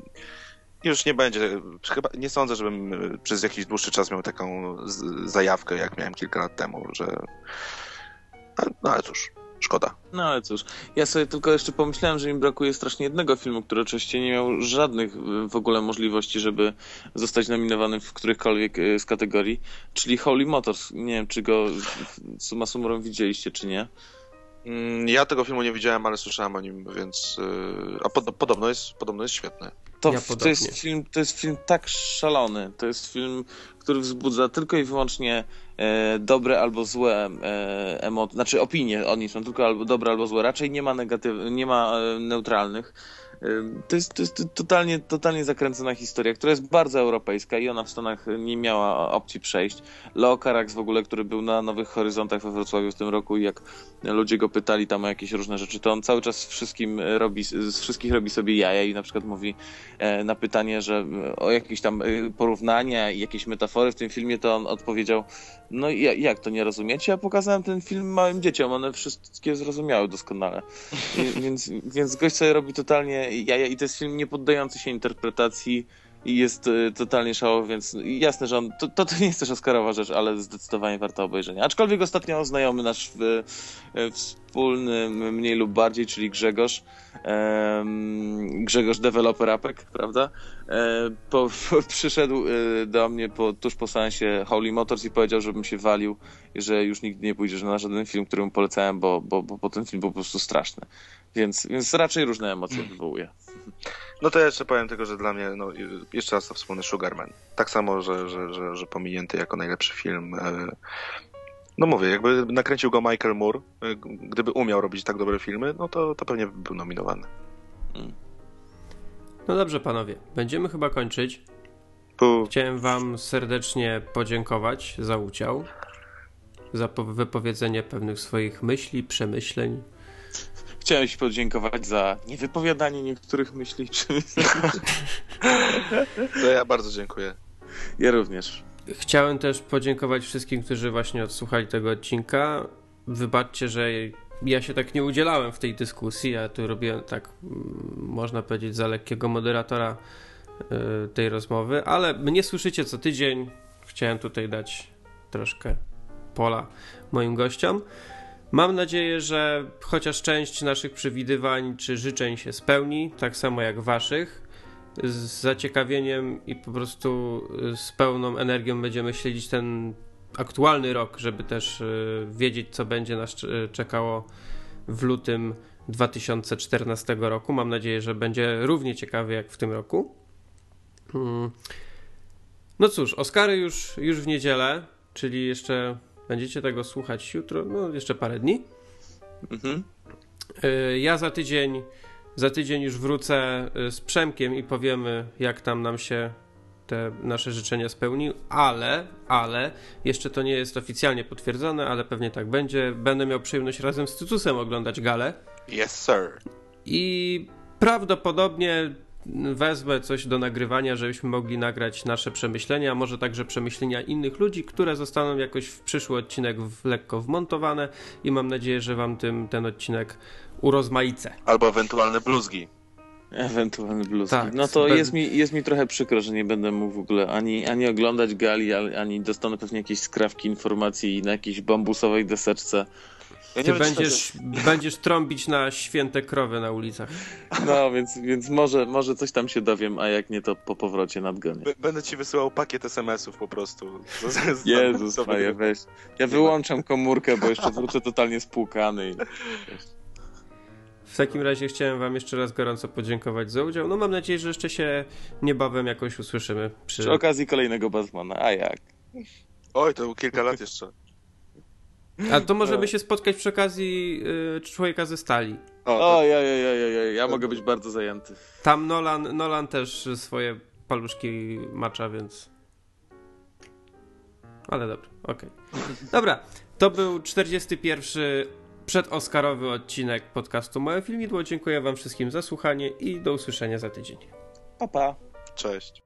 już nie będzie. Chyba nie sądzę, żebym przez jakiś dłuższy czas miał taką zajawkę, jak miałem kilka lat temu, że. No ale cóż. Szkoda. No ale cóż, ja sobie tylko jeszcze pomyślałem, że mi brakuje strasznie jednego filmu, który oczywiście nie miał żadnych w ogóle możliwości, żeby zostać nominowany w którychkolwiek y, z kategorii, czyli Holy Motors. Nie wiem, czy go suma summarum widzieliście, czy nie. Mm, ja tego filmu nie widziałem, ale słyszałem o nim, więc. Y, a pod, podobno, jest, podobno jest świetny. To, ja to, jest film, to jest film tak szalony. To jest film, który wzbudza tylko i wyłącznie e, dobre albo złe e, emocje, znaczy opinie o nim są tylko albo dobre albo złe. Raczej nie ma negatyw, nie ma e, neutralnych. To jest, to jest totalnie, totalnie zakręcona historia, która jest bardzo europejska i ona w Stanach nie miała opcji przejść. Leo Carax w ogóle, który był na Nowych Horyzontach we Wrocławiu w tym roku i jak ludzie go pytali tam o jakieś różne rzeczy, to on cały czas wszystkim robi, z wszystkich robi sobie jaja i na przykład mówi e, na pytanie, że o jakieś tam e, porównania i jakieś metafory w tym filmie, to on odpowiedział, no jak to nie rozumiecie? Ja pokazałem ten film małym dzieciom, one wszystkie zrozumiały doskonale. więc, więc gość sobie robi totalnie jaja i to jest film nie poddający się interpretacji i jest y, totalnie szałowy, więc jasne, że on, to, to, to, nie jest też Oscarowa rzecz, ale zdecydowanie warto obejrzenia. Aczkolwiek ostatnio znajomy nasz w, w wspólny, mniej lub bardziej, czyli Grzegorz, Grzegorz Developer Apek, prawda? E, po, po, przyszedł e, do mnie po, tuż po sensie Holy Motors i powiedział, żebym się walił że już nigdy nie pójdziesz na żaden film, który mu polecałem, bo, bo, bo, bo ten film był po prostu straszny. Więc, więc raczej różne emocje wywołuje. No to ja jeszcze powiem tylko, że dla mnie, no, jeszcze raz to wspomnę, Sugarman. Tak samo, że, że, że, że pominięty jako najlepszy film. No mówię, jakby nakręcił go Michael Moore, e, gdyby umiał robić tak dobre filmy, no to, to pewnie by był nominowany. Mm. No dobrze, panowie, będziemy chyba kończyć. Chciałem wam serdecznie podziękować za udział, za wypowiedzenie pewnych swoich myśli, przemyśleń, Chciałem Ci podziękować za niewypowiadanie niektórych myśli. Czy... To ja bardzo dziękuję. Ja również. Chciałem też podziękować wszystkim, którzy właśnie odsłuchali tego odcinka. Wybaczcie, że ja się tak nie udzielałem w tej dyskusji. Ja tu robiłem tak, mm, można powiedzieć, za lekkiego moderatora y, tej rozmowy, ale mnie słyszycie co tydzień. Chciałem tutaj dać troszkę pola moim gościom. Mam nadzieję, że chociaż część naszych przewidywań czy życzeń się spełni, tak samo jak waszych. Z zaciekawieniem i po prostu z pełną energią będziemy śledzić ten aktualny rok, żeby też y, wiedzieć, co będzie nas czekało w lutym 2014 roku. Mam nadzieję, że będzie równie ciekawy jak w tym roku. Hmm. No cóż, Oscary już, już w niedzielę, czyli jeszcze Będziecie tego słuchać jutro, no jeszcze parę dni. Mhm. Y, ja za tydzień, za tydzień już wrócę y, z Przemkiem i powiemy, jak tam nam się te nasze życzenia spełnił, ale, ale, jeszcze to nie jest oficjalnie potwierdzone, ale pewnie tak będzie. Będę miał przyjemność razem z Tytusem oglądać galę. Yes, sir. I prawdopodobnie wezmę coś do nagrywania, żebyśmy mogli nagrać nasze przemyślenia, a może także przemyślenia innych ludzi, które zostaną jakoś w przyszły odcinek w, lekko wmontowane i mam nadzieję, że wam tym ten odcinek urozmaicę. Albo ewentualne bluzgi. Ewentualne bluzgi. Tak, no to jest, mi, jest mi trochę przykro, że nie będę mógł w ogóle ani, ani oglądać gali, ani dostanę pewnie jakieś skrawki informacji na jakiejś bambusowej deseczce ja Ty wiem, będziesz, będziesz trąbić na święte krowy na ulicach. No, więc, więc może, może coś tam się dowiem, a jak nie, to po powrocie nadgonię. Będę ci wysyłał pakiet SMS-ów po prostu. Jezus, ja weź. Ja wyłączam komórkę, bo jeszcze wrócę totalnie spłukany. I... W takim razie chciałem wam jeszcze raz gorąco podziękować za udział. No mam nadzieję, że jeszcze się niebawem jakoś usłyszymy. Przy, przy okazji kolejnego Batmana, a jak? Oj, to kilka lat jeszcze. A to możemy się spotkać przy okazji y, Człowieka ze Stali. O, ja, ja, ja, ja, ja, ja mogę być bardzo zajęty. Tam Nolan, Nolan też swoje paluszki macza, więc... Ale dobra, okej. Okay. Dobra, to był 41 przedoskarowy odcinek podcastu Małe Filmidło. Dziękuję wam wszystkim za słuchanie i do usłyszenia za tydzień. Pa, pa. Cześć.